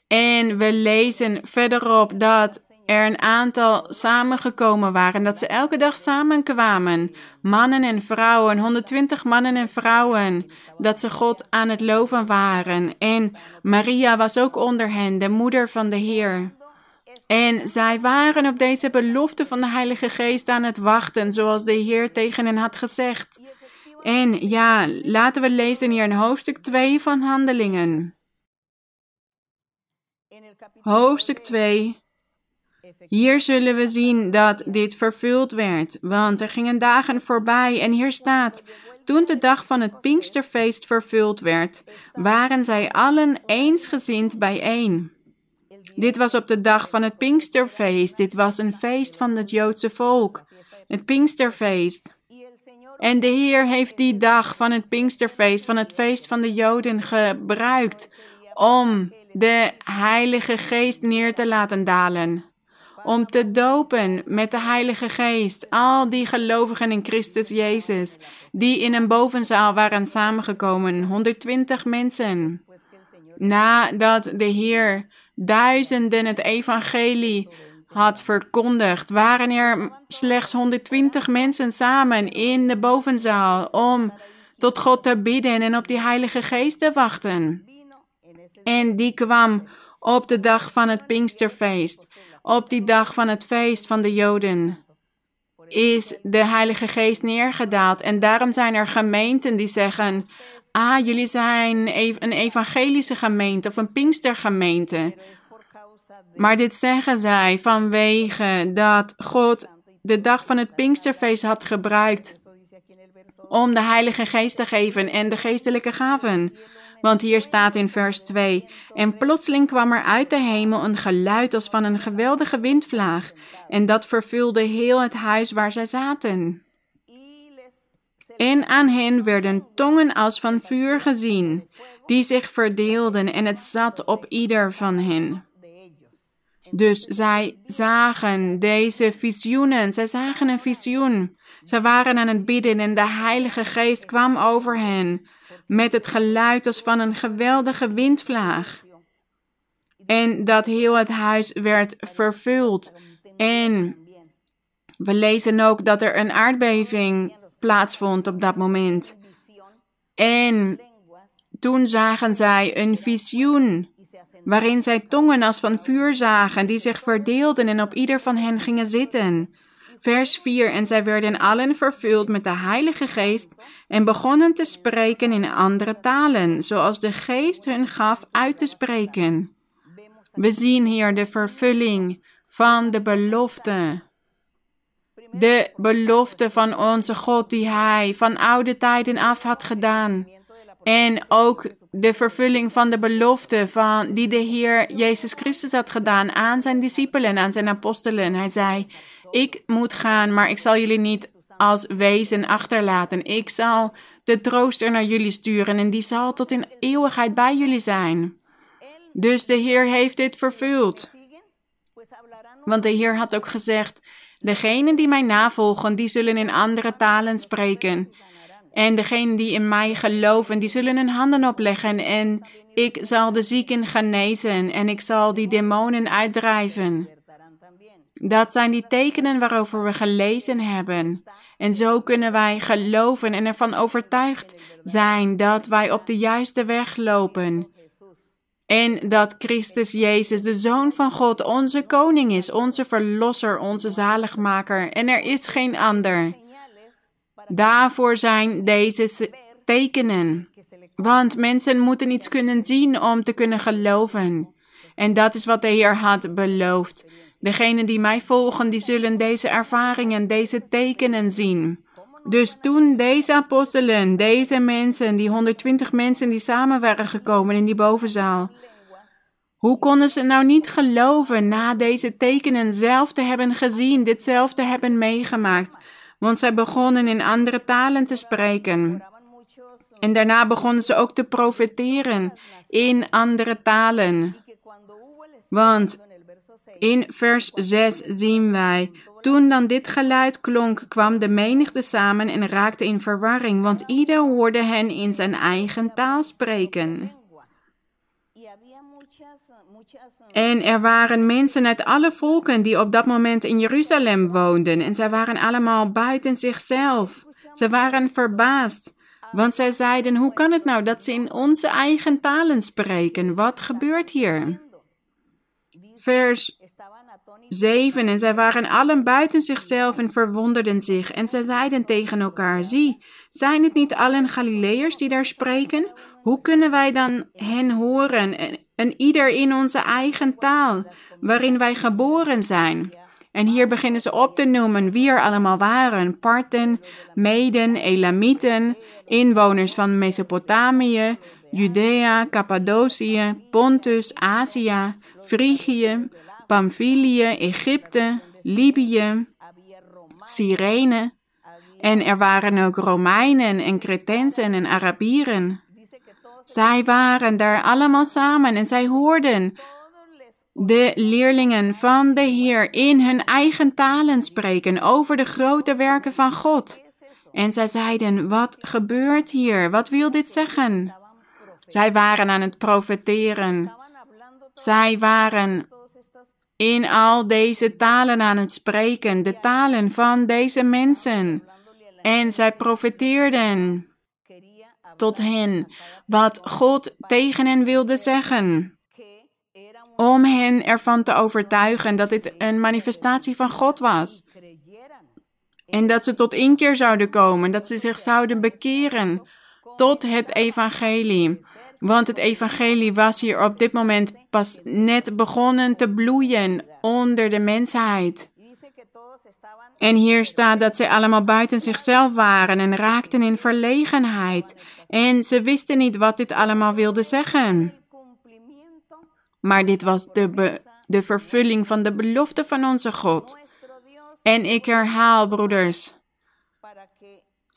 En we lezen verderop dat er een aantal samengekomen waren, dat ze elke dag samenkwamen. Mannen en vrouwen, 120 mannen en vrouwen, dat ze God aan het loven waren. En Maria was ook onder hen, de moeder van de Heer. En zij waren op deze belofte van de Heilige Geest aan het wachten, zoals de Heer tegen hen had gezegd. En ja, laten we lezen hier in hoofdstuk 2 van Handelingen. Hoofdstuk 2. Hier zullen we zien dat dit vervuld werd, want er gingen dagen voorbij en hier staat: Toen de dag van het Pinksterfeest vervuld werd, waren zij allen eensgezind bijeen. Dit was op de dag van het Pinksterfeest. Dit was een feest van het Joodse volk. Het Pinksterfeest. En de Heer heeft die dag van het Pinksterfeest, van het feest van de Joden, gebruikt om de Heilige Geest neer te laten dalen. Om te dopen met de Heilige Geest al die gelovigen in Christus Jezus, die in een bovenzaal waren samengekomen, 120 mensen. Nadat de Heer duizenden het evangelie had verkondigd, waren er slechts 120 mensen samen in de bovenzaal om tot God te bidden en op die Heilige Geest te wachten. En die kwam op de dag van het Pinksterfeest, op die dag van het feest van de Joden. Is de Heilige Geest neergedaald. En daarom zijn er gemeenten die zeggen: Ah, jullie zijn een evangelische gemeente of een Pinkstergemeente. Maar dit zeggen zij vanwege dat God de dag van het Pinksterfeest had gebruikt om de Heilige Geest te geven en de geestelijke gaven. Want hier staat in vers 2: En plotseling kwam er uit de hemel een geluid als van een geweldige windvlaag, en dat vervulde heel het huis waar zij zaten. En aan hen werden tongen als van vuur gezien, die zich verdeelden, en het zat op ieder van hen. Dus zij zagen deze visioenen, zij zagen een visioen. Ze waren aan het bidden en de Heilige Geest kwam over hen met het geluid als van een geweldige windvlaag. En dat heel het huis werd vervuld. En we lezen ook dat er een aardbeving plaatsvond op dat moment. En toen zagen zij een visioen, waarin zij tongen als van vuur zagen, die zich verdeelden en op ieder van hen gingen zitten. Vers 4: En zij werden allen vervuld met de Heilige Geest en begonnen te spreken in andere talen, zoals de Geest hun gaf uit te spreken. We zien hier de vervulling van de belofte. De belofte van onze God die Hij van oude tijden af had gedaan. En ook de vervulling van de belofte van, die de Heer Jezus Christus had gedaan aan zijn discipelen, aan zijn apostelen. Hij zei, ik moet gaan, maar ik zal jullie niet als wezen achterlaten. Ik zal de trooster naar jullie sturen en die zal tot in eeuwigheid bij jullie zijn. Dus de Heer heeft dit vervuld. Want de Heer had ook gezegd: Degenen die mij navolgen, die zullen in andere talen spreken. En degenen die in mij geloven, die zullen hun handen opleggen. En ik zal de zieken genezen en ik zal die demonen uitdrijven. Dat zijn die tekenen waarover we gelezen hebben. En zo kunnen wij geloven en ervan overtuigd zijn dat wij op de juiste weg lopen. En dat Christus Jezus, de Zoon van God, onze koning is, onze verlosser, onze zaligmaker. En er is geen ander. Daarvoor zijn deze tekenen. Want mensen moeten iets kunnen zien om te kunnen geloven. En dat is wat de Heer had beloofd. Degenen die mij volgen, die zullen deze ervaringen, deze tekenen zien. Dus toen deze apostelen, deze mensen, die 120 mensen die samen waren gekomen in die bovenzaal, hoe konden ze nou niet geloven na deze tekenen zelf te hebben gezien, dit zelf te hebben meegemaakt? Want zij begonnen in andere talen te spreken. En daarna begonnen ze ook te profeteren in andere talen. Want in vers 6 zien wij: Toen dan dit geluid klonk, kwam de menigte samen en raakte in verwarring, want ieder hoorde hen in zijn eigen taal spreken. En er waren mensen uit alle volken die op dat moment in Jeruzalem woonden, en zij waren allemaal buiten zichzelf. Ze waren verbaasd, want zij zeiden: Hoe kan het nou dat ze in onze eigen talen spreken? Wat gebeurt hier? Vers 7. En zij waren allen buiten zichzelf en verwonderden zich. En zij zeiden tegen elkaar: Zie, zijn het niet allen Galileërs die daar spreken? Hoe kunnen wij dan hen horen en, en ieder in onze eigen taal, waarin wij geboren zijn? En hier beginnen ze op te noemen wie er allemaal waren: Parten, Meden, Elamieten, inwoners van Mesopotamië, Judea, Cappadocië, Pontus, Azië, Frigië, Pamphylië, Egypte, Libië, Cyrene. En er waren ook Romeinen en Cretensen en Arabieren. Zij waren daar allemaal samen en zij hoorden de leerlingen van de Heer in hun eigen talen spreken over de grote werken van God. En zij zeiden: Wat gebeurt hier? Wat wil dit zeggen? Zij waren aan het profeteren. Zij waren in al deze talen aan het spreken, de talen van deze mensen. En zij profeteerden tot hen wat God tegen hen wilde zeggen. Om hen ervan te overtuigen dat dit een manifestatie van God was. En dat ze tot inkeer zouden komen, dat ze zich zouden bekeren tot het evangelie. Want het evangelie was hier op dit moment pas net begonnen te bloeien onder de mensheid. En hier staat dat ze allemaal buiten zichzelf waren en raakten in verlegenheid. En ze wisten niet wat dit allemaal wilde zeggen. Maar dit was de, de vervulling van de belofte van onze God. En ik herhaal, broeders,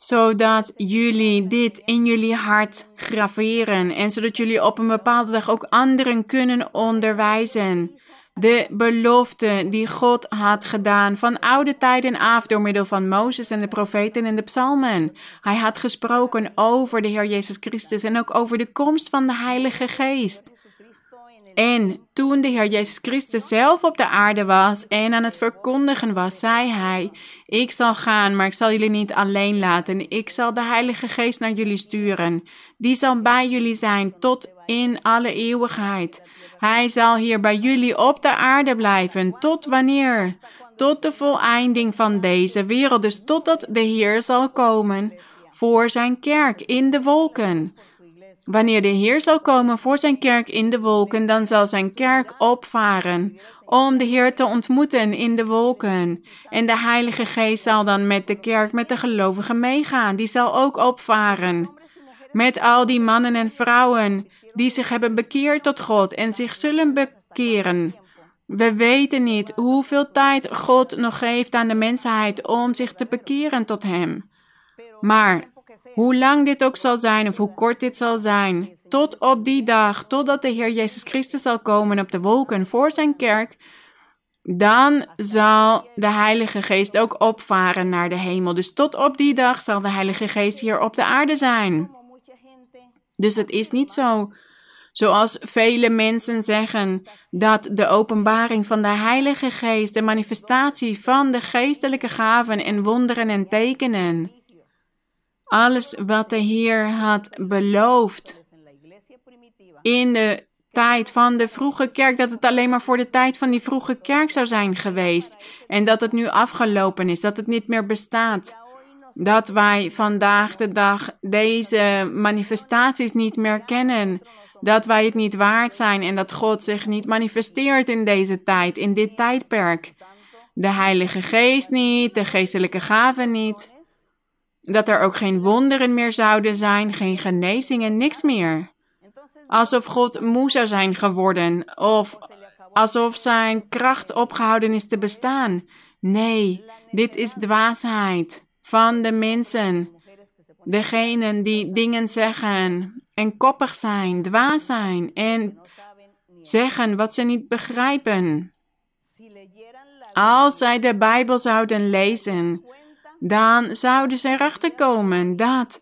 zodat jullie dit in jullie hart graveren en zodat jullie op een bepaalde dag ook anderen kunnen onderwijzen. De belofte die God had gedaan van oude tijden af door middel van Mozes en de profeten en de psalmen. Hij had gesproken over de Heer Jezus Christus en ook over de komst van de Heilige Geest. En toen de Heer Jezus Christus zelf op de aarde was en aan het verkondigen was, zei hij: Ik zal gaan, maar ik zal jullie niet alleen laten. Ik zal de Heilige Geest naar jullie sturen. Die zal bij jullie zijn tot in alle eeuwigheid. Hij zal hier bij jullie op de aarde blijven. Tot wanneer? Tot de voleinding van deze wereld. Dus totdat de Heer zal komen voor zijn kerk in de wolken. Wanneer de Heer zal komen voor zijn kerk in de wolken, dan zal zijn kerk opvaren om de Heer te ontmoeten in de wolken. En de Heilige Geest zal dan met de kerk, met de gelovigen meegaan. Die zal ook opvaren. Met al die mannen en vrouwen die zich hebben bekeerd tot God en zich zullen bekeren. We weten niet hoeveel tijd God nog geeft aan de mensheid om zich te bekeren tot Hem. Maar hoe lang dit ook zal zijn of hoe kort dit zal zijn, tot op die dag, totdat de Heer Jezus Christus zal komen op de wolken voor zijn kerk, dan zal de Heilige Geest ook opvaren naar de hemel. Dus tot op die dag zal de Heilige Geest hier op de aarde zijn. Dus het is niet zo zoals vele mensen zeggen dat de openbaring van de Heilige Geest, de manifestatie van de geestelijke gaven en wonderen en tekenen, alles wat de Heer had beloofd in de tijd van de vroege kerk, dat het alleen maar voor de tijd van die vroege kerk zou zijn geweest. En dat het nu afgelopen is, dat het niet meer bestaat. Dat wij vandaag de dag deze manifestaties niet meer kennen. Dat wij het niet waard zijn en dat God zich niet manifesteert in deze tijd, in dit tijdperk. De Heilige Geest niet, de geestelijke gaven niet. Dat er ook geen wonderen meer zouden zijn, geen genezingen, niks meer. Alsof God moe zou zijn geworden of alsof zijn kracht opgehouden is te bestaan. Nee, dit is dwaasheid van de mensen. Degenen die dingen zeggen en koppig zijn, dwaas zijn en zeggen wat ze niet begrijpen. Als zij de Bijbel zouden lezen, dan zouden ze erachter komen dat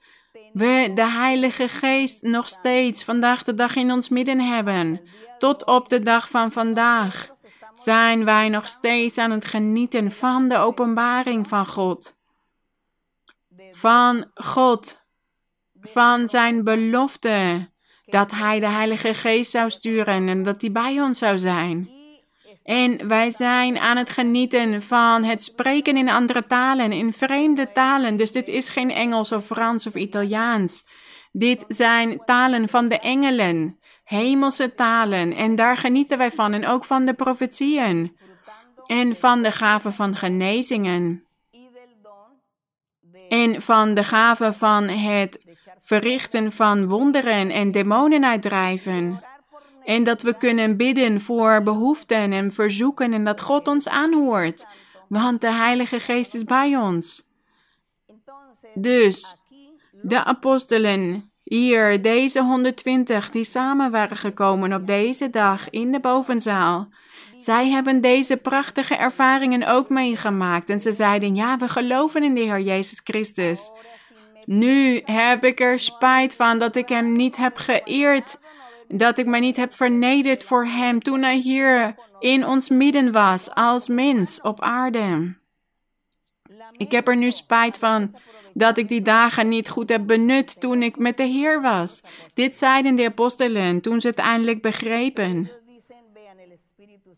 we de Heilige Geest nog steeds vandaag de dag in ons midden hebben. Tot op de dag van vandaag zijn wij nog steeds aan het genieten van de openbaring van God. Van God, van zijn belofte dat Hij de Heilige Geest zou sturen en dat Hij bij ons zou zijn. En wij zijn aan het genieten van het spreken in andere talen, in vreemde talen. Dus dit is geen Engels of Frans of Italiaans. Dit zijn talen van de engelen, hemelse talen. En daar genieten wij van. En ook van de profetieën. En van de gaven van genezingen. En van de gaven van het verrichten van wonderen en demonen uitdrijven. En dat we kunnen bidden voor behoeften en verzoeken en dat God ons aanhoort. Want de Heilige Geest is bij ons. Dus de apostelen hier, deze 120 die samen waren gekomen op deze dag in de bovenzaal. Zij hebben deze prachtige ervaringen ook meegemaakt en ze zeiden: Ja, we geloven in de Heer Jezus Christus. Nu heb ik er spijt van dat ik Hem niet heb geëerd dat ik mij niet heb vernederd voor Hem toen Hij hier in ons midden was als mens op aarde. Ik heb er nu spijt van dat ik die dagen niet goed heb benut toen ik met de Heer was. Dit zeiden de apostelen toen ze het eindelijk begrepen.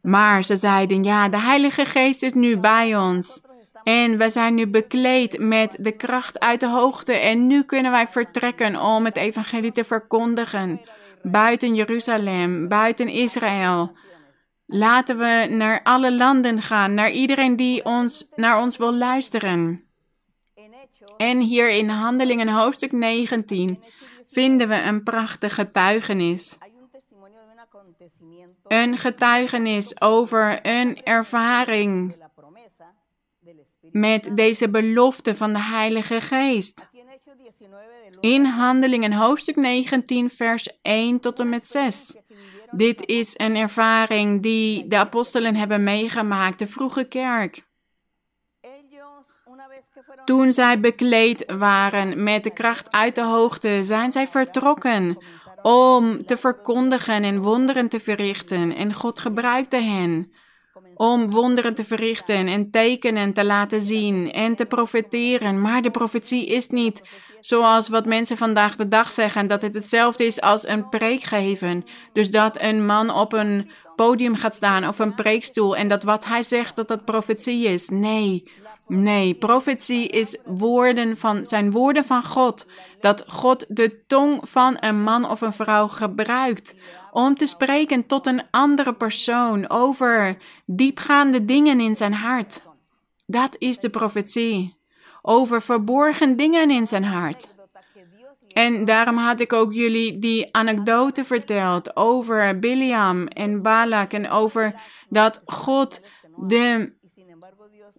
Maar ze zeiden, ja, de Heilige Geest is nu bij ons. En we zijn nu bekleed met de kracht uit de hoogte. En nu kunnen wij vertrekken om het evangelie te verkondigen buiten Jeruzalem, buiten Israël. Laten we naar alle landen gaan, naar iedereen die ons, naar ons wil luisteren. En hier in Handelingen hoofdstuk 19 vinden we een prachtig getuigenis. Een getuigenis over een ervaring met deze belofte van de Heilige Geest. In Handelingen hoofdstuk 19, vers 1 tot en met 6. Dit is een ervaring die de apostelen hebben meegemaakt, de vroege kerk. Toen zij bekleed waren met de kracht uit de hoogte, zijn zij vertrokken om te verkondigen en wonderen te verrichten. En God gebruikte hen om wonderen te verrichten en tekenen te laten zien en te profeteren. Maar de profetie is niet zoals wat mensen vandaag de dag zeggen, dat het hetzelfde is als een preek geven. Dus dat een man op een podium gaat staan of een preekstoel en dat wat hij zegt, dat dat profetie is. Nee, nee, profetie is woorden van, zijn woorden van God. Dat God de tong van een man of een vrouw gebruikt om te spreken tot een andere persoon over diepgaande dingen in zijn hart. Dat is de profetie. Over verborgen dingen in zijn hart. En daarom had ik ook jullie die anekdote verteld over Biliam en Balak en over dat God de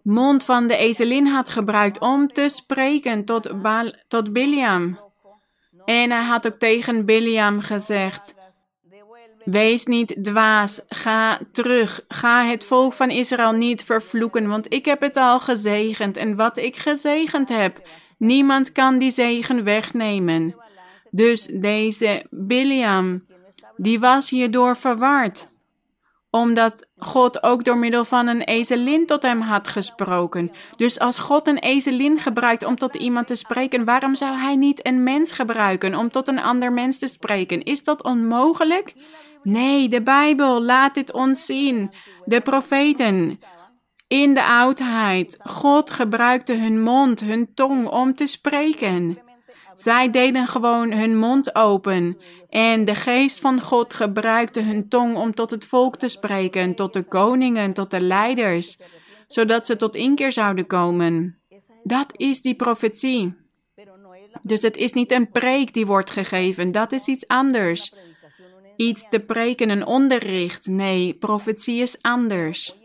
mond van de ezelin had gebruikt om te spreken tot, Bal tot Biliam. En hij had ook tegen Biliam gezegd: Wees niet dwaas, ga terug, ga het volk van Israël niet vervloeken, want ik heb het al gezegend en wat ik gezegend heb, niemand kan die zegen wegnemen. Dus deze Biliam, die was hierdoor verward, omdat God ook door middel van een ezelin tot hem had gesproken. Dus als God een ezelin gebruikt om tot iemand te spreken, waarom zou hij niet een mens gebruiken om tot een ander mens te spreken? Is dat onmogelijk? Nee, de Bijbel laat dit ons zien. De profeten. In de oudheid, God gebruikte hun mond, hun tong om te spreken. Zij deden gewoon hun mond open en de geest van God gebruikte hun tong om tot het volk te spreken, tot de koningen, tot de leiders, zodat ze tot inkeer zouden komen. Dat is die profetie. Dus het is niet een preek die wordt gegeven, dat is iets anders iets te preken, een onderricht. Nee, profetie is anders.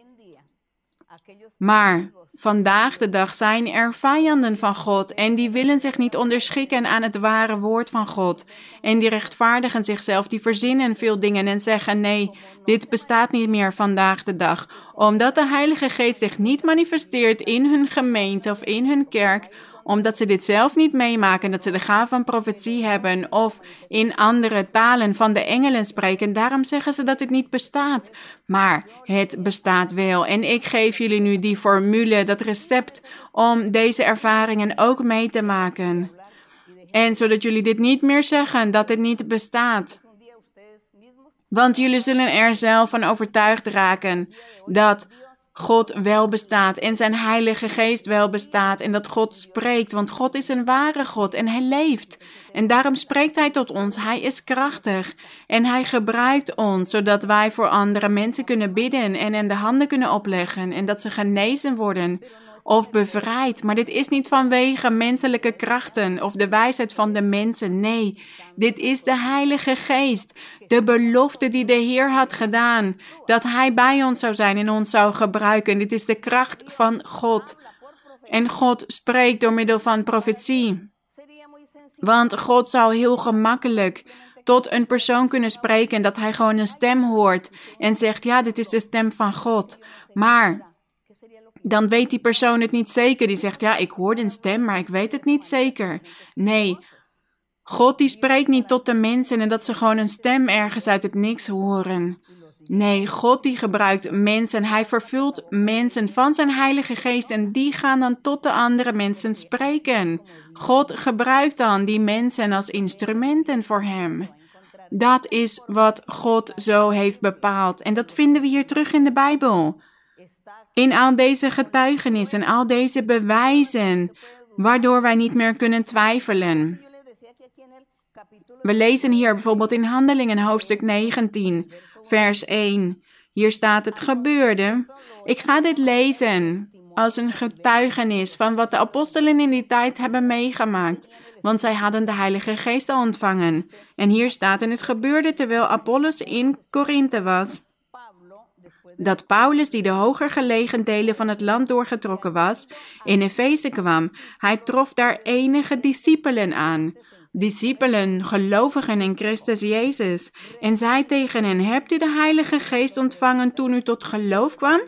Maar vandaag de dag zijn er vijanden van God en die willen zich niet onderschikken aan het ware woord van God. En die rechtvaardigen zichzelf, die verzinnen veel dingen en zeggen nee, dit bestaat niet meer vandaag de dag. Omdat de Heilige Geest zich niet manifesteert in hun gemeente of in hun kerk, omdat ze dit zelf niet meemaken, dat ze de gaaf van profetie hebben of in andere talen van de engelen spreken. Daarom zeggen ze dat het niet bestaat. Maar het bestaat wel. En ik geef jullie nu die formule, dat recept om deze ervaringen ook mee te maken. En zodat jullie dit niet meer zeggen, dat het niet bestaat. Want jullie zullen er zelf van overtuigd raken dat God wel bestaat en zijn Heilige Geest wel bestaat en dat God spreekt, want God is een ware God en hij leeft. En daarom spreekt hij tot ons. Hij is krachtig en hij gebruikt ons zodat wij voor andere mensen kunnen bidden en hen de handen kunnen opleggen en dat ze genezen worden of bevrijd. Maar dit is niet vanwege menselijke krachten of de wijsheid van de mensen. Nee, dit is de Heilige Geest. De belofte die de Heer had gedaan. Dat Hij bij ons zou zijn en ons zou gebruiken. Dit is de kracht van God. En God spreekt door middel van profetie. Want God zou heel gemakkelijk tot een persoon kunnen spreken dat hij gewoon een stem hoort en zegt: Ja, dit is de stem van God. Maar dan weet die persoon het niet zeker. Die zegt, ja, ik hoorde een stem, maar ik weet het niet zeker. Nee, God die spreekt niet tot de mensen en dat ze gewoon een stem ergens uit het niks horen. Nee, God die gebruikt mensen. Hij vervult mensen van zijn Heilige Geest en die gaan dan tot de andere mensen spreken. God gebruikt dan die mensen als instrumenten voor hem. Dat is wat God zo heeft bepaald. En dat vinden we hier terug in de Bijbel. In al deze getuigenissen, al deze bewijzen, waardoor wij niet meer kunnen twijfelen. We lezen hier bijvoorbeeld in Handelingen hoofdstuk 19, vers 1. Hier staat het gebeurde. Ik ga dit lezen als een getuigenis van wat de apostelen in die tijd hebben meegemaakt, want zij hadden de Heilige Geest al ontvangen. En hier staat, en het gebeurde terwijl Apollos in Korinthe was, dat Paulus, die de hoger gelegen delen van het land doorgetrokken was, in Efeze kwam. Hij trof daar enige discipelen aan discipelen, gelovigen in Christus Jezus, en zei tegen hen: Hebt u de Heilige Geest ontvangen toen u tot geloof kwam?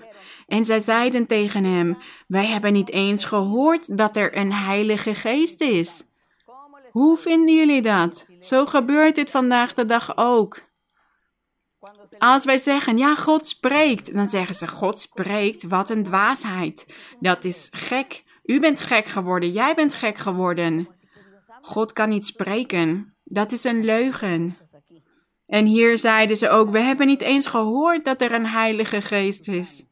En zij zeiden tegen hem: Wij hebben niet eens gehoord dat er een Heilige Geest is. Hoe vinden jullie dat? Zo gebeurt dit vandaag de dag ook. Als wij zeggen, ja, God spreekt, dan zeggen ze, God spreekt, wat een dwaasheid. Dat is gek. U bent gek geworden, jij bent gek geworden. God kan niet spreken. Dat is een leugen. En hier zeiden ze ook: We hebben niet eens gehoord dat er een Heilige Geest is.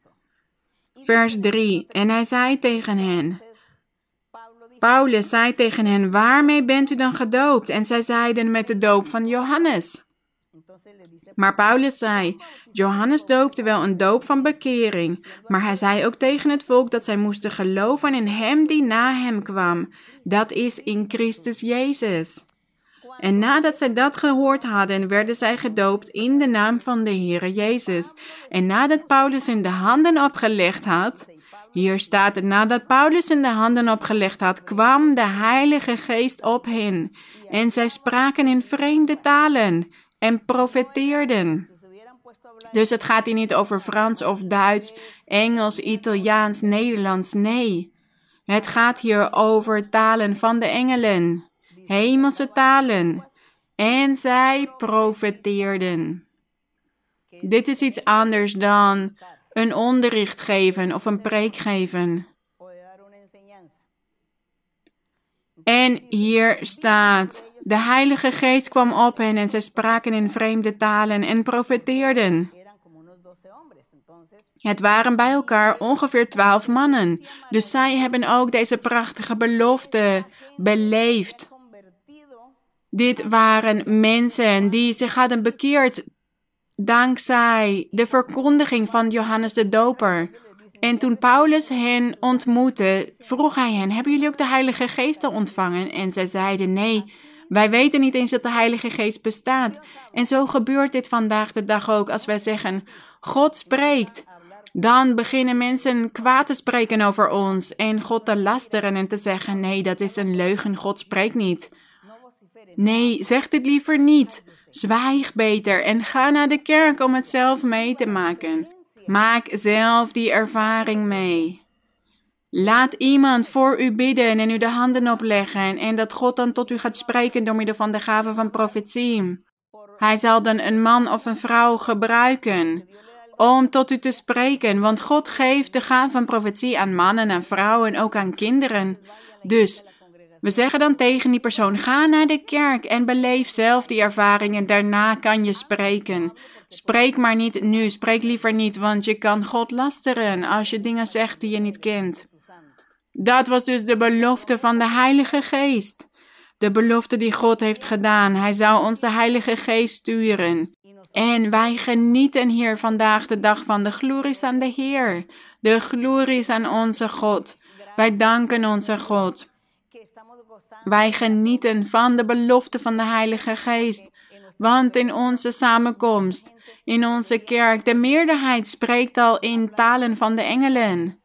Vers 3. En hij zei tegen hen: Paulus zei tegen hen: Waarmee bent u dan gedoopt? En zij zeiden: Met de doop van Johannes. Maar Paulus zei: Johannes doopte wel een doop van bekering, maar hij zei ook tegen het volk dat zij moesten geloven in hem die na hem kwam, dat is in Christus Jezus. En nadat zij dat gehoord hadden, werden zij gedoopt in de naam van de Heere Jezus. En nadat Paulus hun de handen opgelegd had, hier staat het, nadat Paulus hun de handen opgelegd had, kwam de Heilige Geest op hen. En zij spraken in vreemde talen en profeteerden. Dus het gaat hier niet over Frans of Duits, Engels, Italiaans, Nederlands, nee. Het gaat hier over talen van de engelen, hemelse talen. En zij profeteerden. Dit is iets anders dan een onderricht geven of een preek geven. En hier staat: De Heilige Geest kwam op hen en zij spraken in vreemde talen en profeteerden. Het waren bij elkaar ongeveer twaalf mannen. Dus zij hebben ook deze prachtige belofte beleefd. Dit waren mensen die zich hadden bekeerd dankzij de verkondiging van Johannes de Doper. En toen Paulus hen ontmoette, vroeg hij hen: Hebben jullie ook de Heilige Geest al ontvangen? En zij zeiden: Nee, wij weten niet eens dat de Heilige Geest bestaat. En zo gebeurt dit vandaag de dag ook als wij zeggen: God spreekt. Dan beginnen mensen kwaad te spreken over ons en God te lasteren en te zeggen: nee, dat is een leugen, God spreekt niet. Nee, zeg dit liever niet. Zwijg beter en ga naar de kerk om het zelf mee te maken. Maak zelf die ervaring mee. Laat iemand voor u bidden en u de handen opleggen en dat God dan tot u gaat spreken door middel van de gave van profetie. Hij zal dan een man of een vrouw gebruiken om tot u te spreken, want God geeft de gave van profetie aan mannen en vrouwen, ook aan kinderen. Dus we zeggen dan tegen die persoon: ga naar de kerk en beleef zelf die ervaring en daarna kan je spreken. Spreek maar niet nu, spreek liever niet, want je kan God lasteren als je dingen zegt die je niet kent. Dat was dus de belofte van de Heilige Geest. De belofte die God heeft gedaan. Hij zou ons de Heilige Geest sturen. En wij genieten hier vandaag de dag van de glorie aan de Heer. De glorie aan onze God. Wij danken onze God. Wij genieten van de belofte van de Heilige Geest. Want in onze samenkomst, in onze kerk, de meerderheid spreekt al in talen van de engelen.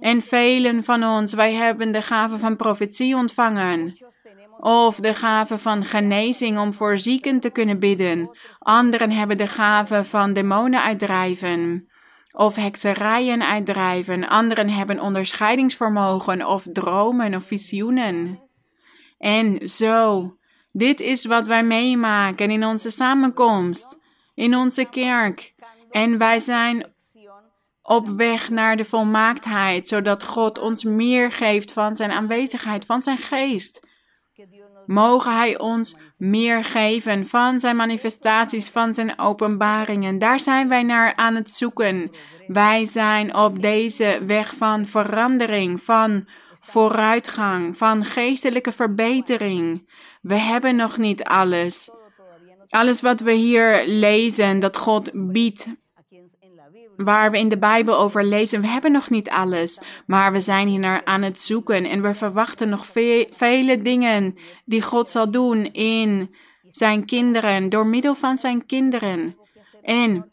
En velen van ons, wij hebben de gave van profetie ontvangen. Of de gave van genezing om voor zieken te kunnen bidden. Anderen hebben de gave van demonen uitdrijven. Of hekserijen uitdrijven. Anderen hebben onderscheidingsvermogen of dromen of visioenen. En zo, dit is wat wij meemaken in onze samenkomst, in onze kerk. En wij zijn op weg naar de volmaaktheid, zodat God ons meer geeft van zijn aanwezigheid, van zijn geest. Mogen Hij ons meer geven van Zijn manifestaties, van Zijn openbaringen. Daar zijn wij naar aan het zoeken. Wij zijn op deze weg van verandering, van vooruitgang, van geestelijke verbetering. We hebben nog niet alles. Alles wat we hier lezen, dat God biedt, waar we in de Bijbel over lezen, we hebben nog niet alles, maar we zijn hier aan het zoeken en we verwachten nog vele dingen die God zal doen in zijn kinderen, door middel van zijn kinderen. En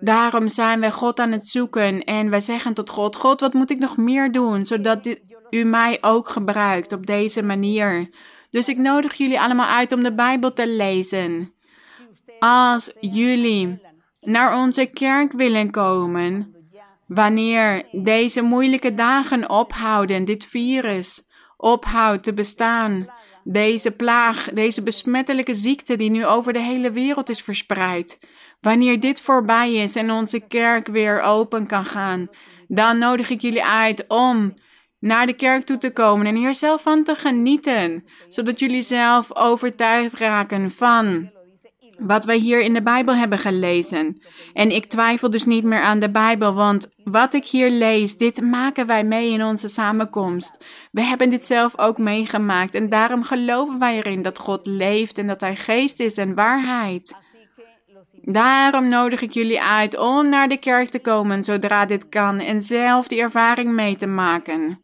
daarom zijn we God aan het zoeken en wij zeggen tot God, God, wat moet ik nog meer doen, zodat u mij ook gebruikt op deze manier. Dus ik nodig jullie allemaal uit om de Bijbel te lezen. Als jullie naar onze kerk willen komen, wanneer deze moeilijke dagen ophouden, dit virus ophoudt te bestaan, deze plaag, deze besmettelijke ziekte die nu over de hele wereld is verspreid. Wanneer dit voorbij is en onze kerk weer open kan gaan, dan nodig ik jullie uit om naar de kerk toe te komen en hier zelf van te genieten, zodat jullie zelf overtuigd raken van wat wij hier in de Bijbel hebben gelezen. En ik twijfel dus niet meer aan de Bijbel, want wat ik hier lees, dit maken wij mee in onze samenkomst. We hebben dit zelf ook meegemaakt en daarom geloven wij erin dat God leeft en dat Hij geest is en waarheid. Daarom nodig ik jullie uit om naar de kerk te komen zodra dit kan en zelf die ervaring mee te maken.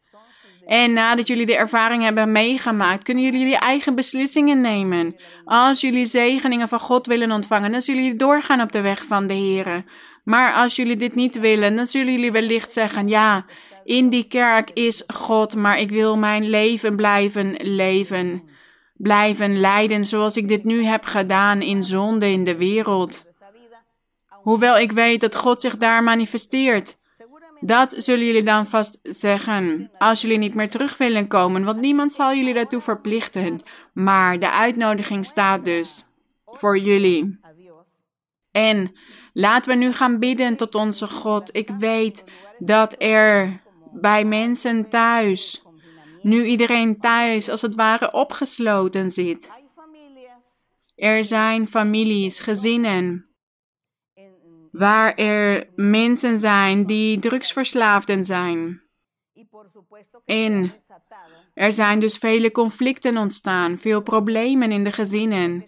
En nadat jullie de ervaring hebben meegemaakt, kunnen jullie jullie eigen beslissingen nemen. Als jullie zegeningen van God willen ontvangen, dan zullen jullie doorgaan op de weg van de Heer. Maar als jullie dit niet willen, dan zullen jullie wellicht zeggen: Ja, in die kerk is God, maar ik wil mijn leven blijven leven. Blijven leiden zoals ik dit nu heb gedaan in zonde in de wereld. Hoewel ik weet dat God zich daar manifesteert. Dat zullen jullie dan vast zeggen als jullie niet meer terug willen komen, want niemand zal jullie daartoe verplichten. Maar de uitnodiging staat dus voor jullie. En laten we nu gaan bidden tot onze God. Ik weet dat er bij mensen thuis, nu iedereen thuis als het ware opgesloten zit. Er zijn families, gezinnen waar er mensen zijn die drugsverslaafden zijn. En er zijn dus vele conflicten ontstaan, veel problemen in de gezinnen.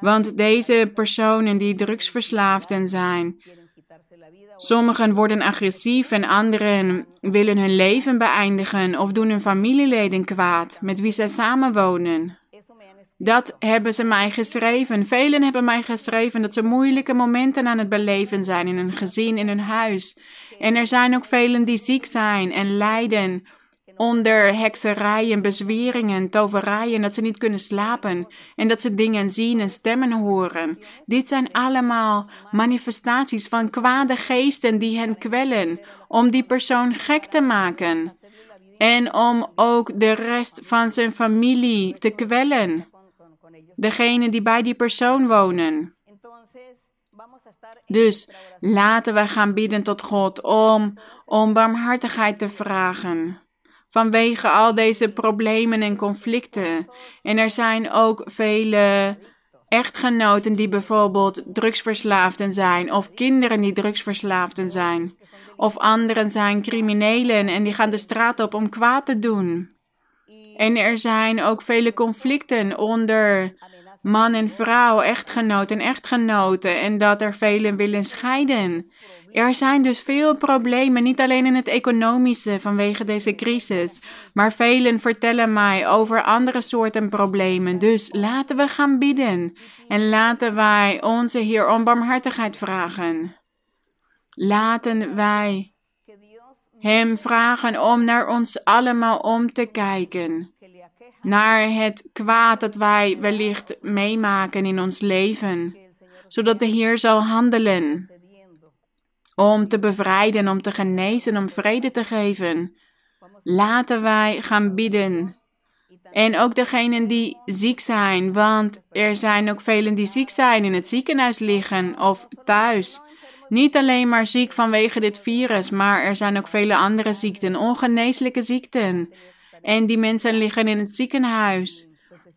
Want deze personen die drugsverslaafden zijn, sommigen worden agressief en anderen willen hun leven beëindigen of doen hun familieleden kwaad met wie zij samenwonen. Dat hebben ze mij geschreven. Velen hebben mij geschreven dat ze moeilijke momenten aan het beleven zijn in hun gezin, in hun huis. En er zijn ook velen die ziek zijn en lijden onder hekserijen, bezweringen, toverijen, dat ze niet kunnen slapen en dat ze dingen zien en stemmen horen. Dit zijn allemaal manifestaties van kwade geesten die hen kwellen, om die persoon gek te maken en om ook de rest van zijn familie te kwellen degene die bij die persoon wonen. Dus laten we gaan bidden tot God om, om barmhartigheid te vragen. Vanwege al deze problemen en conflicten. En er zijn ook vele echtgenoten die bijvoorbeeld drugsverslaafden zijn, of kinderen die drugsverslaafden zijn. Of anderen zijn criminelen en die gaan de straat op om kwaad te doen. En er zijn ook vele conflicten onder man en vrouw, echtgenoot en echtgenoten, en dat er velen willen scheiden. Er zijn dus veel problemen, niet alleen in het economische vanwege deze crisis, maar velen vertellen mij over andere soorten problemen. Dus laten we gaan bidden en laten wij onze Heer om barmhartigheid vragen. Laten wij Hem vragen om naar ons allemaal om te kijken naar het kwaad dat wij wellicht meemaken in ons leven, zodat de Heer zal handelen om te bevrijden, om te genezen, om vrede te geven. Laten wij gaan bidden. En ook degenen die ziek zijn, want er zijn ook velen die ziek zijn, in het ziekenhuis liggen of thuis. Niet alleen maar ziek vanwege dit virus, maar er zijn ook vele andere ziekten, ongeneeslijke ziekten. En die mensen liggen in het ziekenhuis.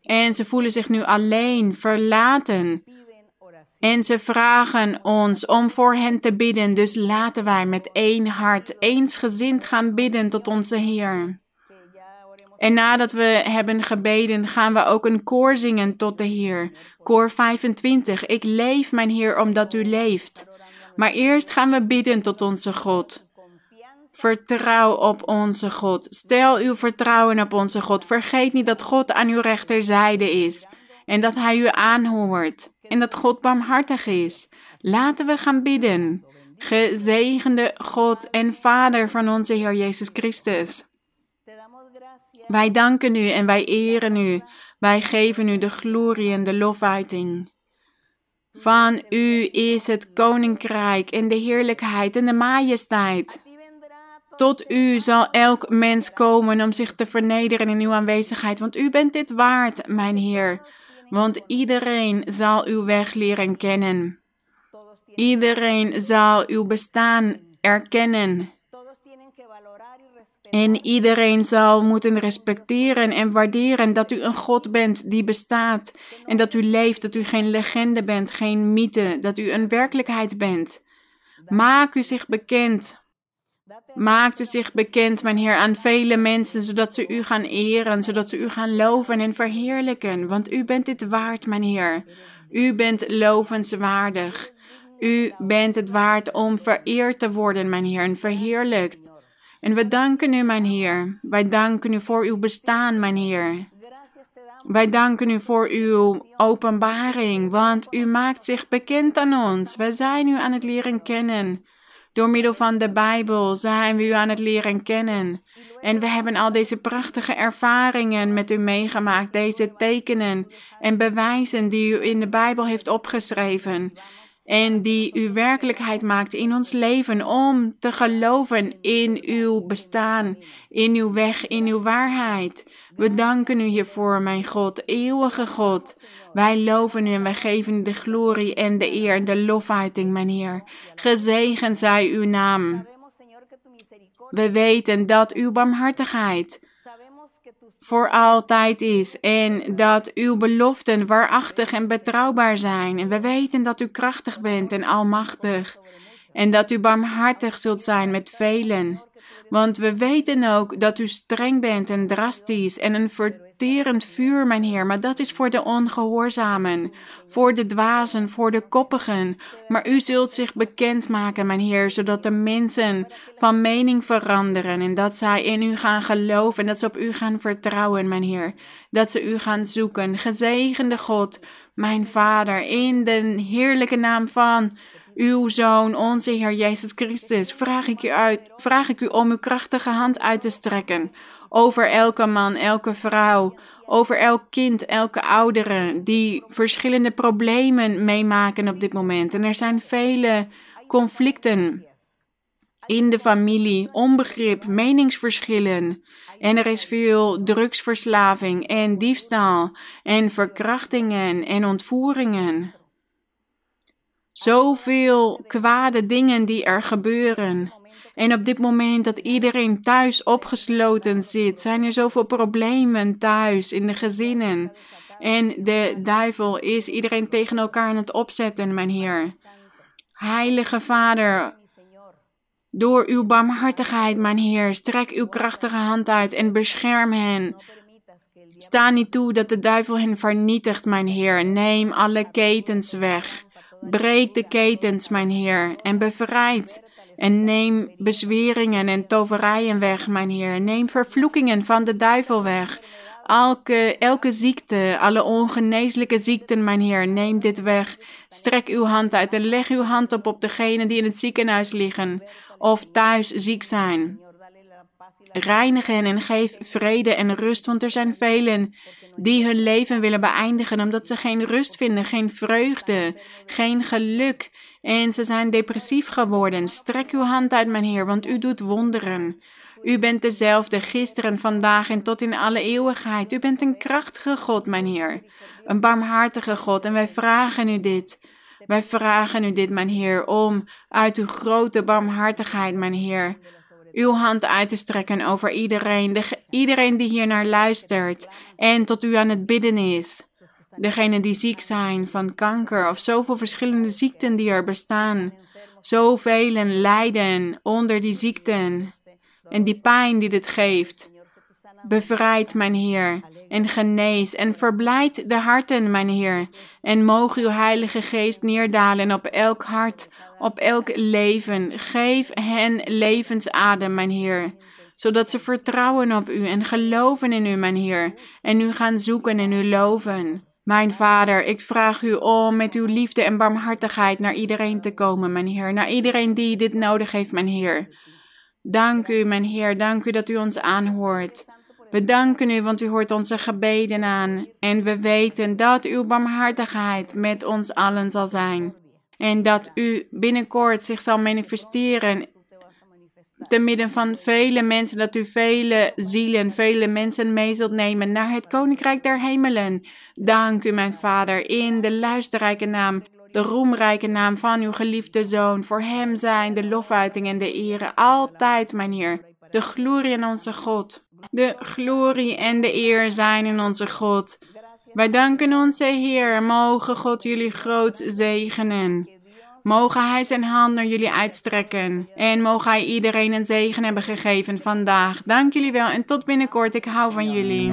En ze voelen zich nu alleen, verlaten. En ze vragen ons om voor hen te bidden. Dus laten wij met één hart, eensgezind gaan bidden tot onze Heer. En nadat we hebben gebeden, gaan we ook een koor zingen tot de Heer. Koor 25. Ik leef, mijn Heer, omdat u leeft. Maar eerst gaan we bidden tot onze God. Vertrouw op onze God. Stel uw vertrouwen op onze God. Vergeet niet dat God aan uw rechterzijde is. En dat Hij u aanhoort. En dat God barmhartig is. Laten we gaan bidden. Gezegende God en Vader van onze Heer Jezus Christus. Wij danken u en wij eren u. Wij geven u de glorie en de lofuiting. Van u is het koninkrijk en de heerlijkheid en de majesteit. Tot u zal elk mens komen om zich te vernederen in uw aanwezigheid, want u bent dit waard, mijn Heer. Want iedereen zal uw weg leren kennen. Iedereen zal uw bestaan erkennen. En iedereen zal moeten respecteren en waarderen dat u een God bent die bestaat. En dat u leeft, dat u geen legende bent, geen mythe, dat u een werkelijkheid bent. Maak u zich bekend. Maakt u zich bekend, mijn Heer, aan vele mensen, zodat ze u gaan eren, zodat ze u gaan loven en verheerlijken. Want u bent dit waard, mijn Heer. U bent lovenswaardig. U bent het waard om vereerd te worden, mijn Heer, en verheerlijkt. En we danken u, mijn Heer. Wij danken u voor uw bestaan, mijn Heer. Wij danken u voor uw openbaring, want u maakt zich bekend aan ons. Wij zijn u aan het leren kennen. Door middel van de Bijbel zijn we u aan het leren kennen. En we hebben al deze prachtige ervaringen met u meegemaakt, deze tekenen en bewijzen die u in de Bijbel heeft opgeschreven en die u werkelijkheid maakt in ons leven om te geloven in uw bestaan, in uw weg, in uw waarheid. We danken u hiervoor, mijn God, eeuwige God. Wij loven u en wij geven de glorie en de eer en de lofuiting, mijn Heer. Gezegend zij uw naam. We weten dat uw barmhartigheid voor altijd is en dat uw beloften waarachtig en betrouwbaar zijn. En we weten dat u krachtig bent en almachtig en dat u barmhartig zult zijn met velen. Want we weten ook dat u streng bent en drastisch en een verterend vuur, mijn Heer. Maar dat is voor de ongehoorzamen, voor de dwazen, voor de koppigen. Maar u zult zich bekendmaken, mijn Heer, zodat de mensen van mening veranderen. En dat zij in u gaan geloven en dat ze op u gaan vertrouwen, mijn Heer. Dat ze u gaan zoeken. Gezegende God, mijn Vader, in de heerlijke naam van uw Zoon, onze Heer Jezus Christus, vraag ik, u uit, vraag ik u om uw krachtige hand uit te strekken over elke man, elke vrouw, over elk kind, elke oudere die verschillende problemen meemaken op dit moment. En er zijn vele conflicten in de familie, onbegrip, meningsverschillen. En er is veel drugsverslaving en diefstal en verkrachtingen en ontvoeringen. Zoveel kwade dingen die er gebeuren. En op dit moment dat iedereen thuis opgesloten zit, zijn er zoveel problemen thuis in de gezinnen. En de duivel is iedereen tegen elkaar aan het opzetten, mijn Heer. Heilige Vader, door uw barmhartigheid, mijn Heer, strek uw krachtige hand uit en bescherm hen. Sta niet toe dat de duivel hen vernietigt, mijn Heer. Neem alle ketens weg. Breek de ketens, mijn Heer, en bevrijd. En neem bezweringen en toverijen weg, mijn Heer. Neem vervloekingen van de duivel weg. Elke, elke ziekte, alle ongeneeslijke ziekten, mijn Heer, neem dit weg. Strek uw hand uit en leg uw hand op op degenen die in het ziekenhuis liggen of thuis ziek zijn. Reinig hen en geef vrede en rust, want er zijn velen die hun leven willen beëindigen omdat ze geen rust vinden, geen vreugde, geen geluk en ze zijn depressief geworden. Strek uw hand uit, mijn Heer, want u doet wonderen. U bent dezelfde gisteren, vandaag en tot in alle eeuwigheid. U bent een krachtige God, mijn Heer, een barmhartige God en wij vragen u dit. Wij vragen u dit, mijn Heer, om uit uw grote barmhartigheid, mijn Heer, uw hand uit te strekken over iedereen, de, iedereen die hier naar luistert en tot u aan het bidden is. Degenen die ziek zijn van kanker of zoveel verschillende ziekten die er bestaan. Zoveel lijden onder die ziekten en die pijn die dit geeft. bevrijd, mijn Heer, en genees en verblijd de harten, mijn Heer. En mogen uw Heilige Geest neerdalen op elk hart, op elk leven. Geef hen levensadem, mijn Heer zodat ze vertrouwen op u en geloven in u, mijn Heer, en u gaan zoeken en u loven. Mijn Vader, ik vraag u om met uw liefde en barmhartigheid naar iedereen te komen, mijn Heer, naar iedereen die dit nodig heeft, mijn Heer. Dank u, mijn Heer, dank u dat u ons aanhoort. We danken u, want u hoort onze gebeden aan. En we weten dat uw barmhartigheid met ons allen zal zijn. En dat u binnenkort zich zal manifesteren te midden van vele mensen, dat u vele zielen, vele mensen mee zult nemen naar het Koninkrijk der Hemelen. Dank u, mijn Vader, in de luisterrijke naam, de roemrijke naam van uw geliefde Zoon. Voor hem zijn de lofuiting en de ere altijd, mijn Heer. De glorie in onze God. De glorie en de eer zijn in onze God. Wij danken onze Heer. Mogen God jullie groot zegenen. Mogen Hij zijn hand naar jullie uitstrekken. En mogen Hij iedereen een zegen hebben gegeven vandaag. Dank jullie wel en tot binnenkort. Ik hou van jullie.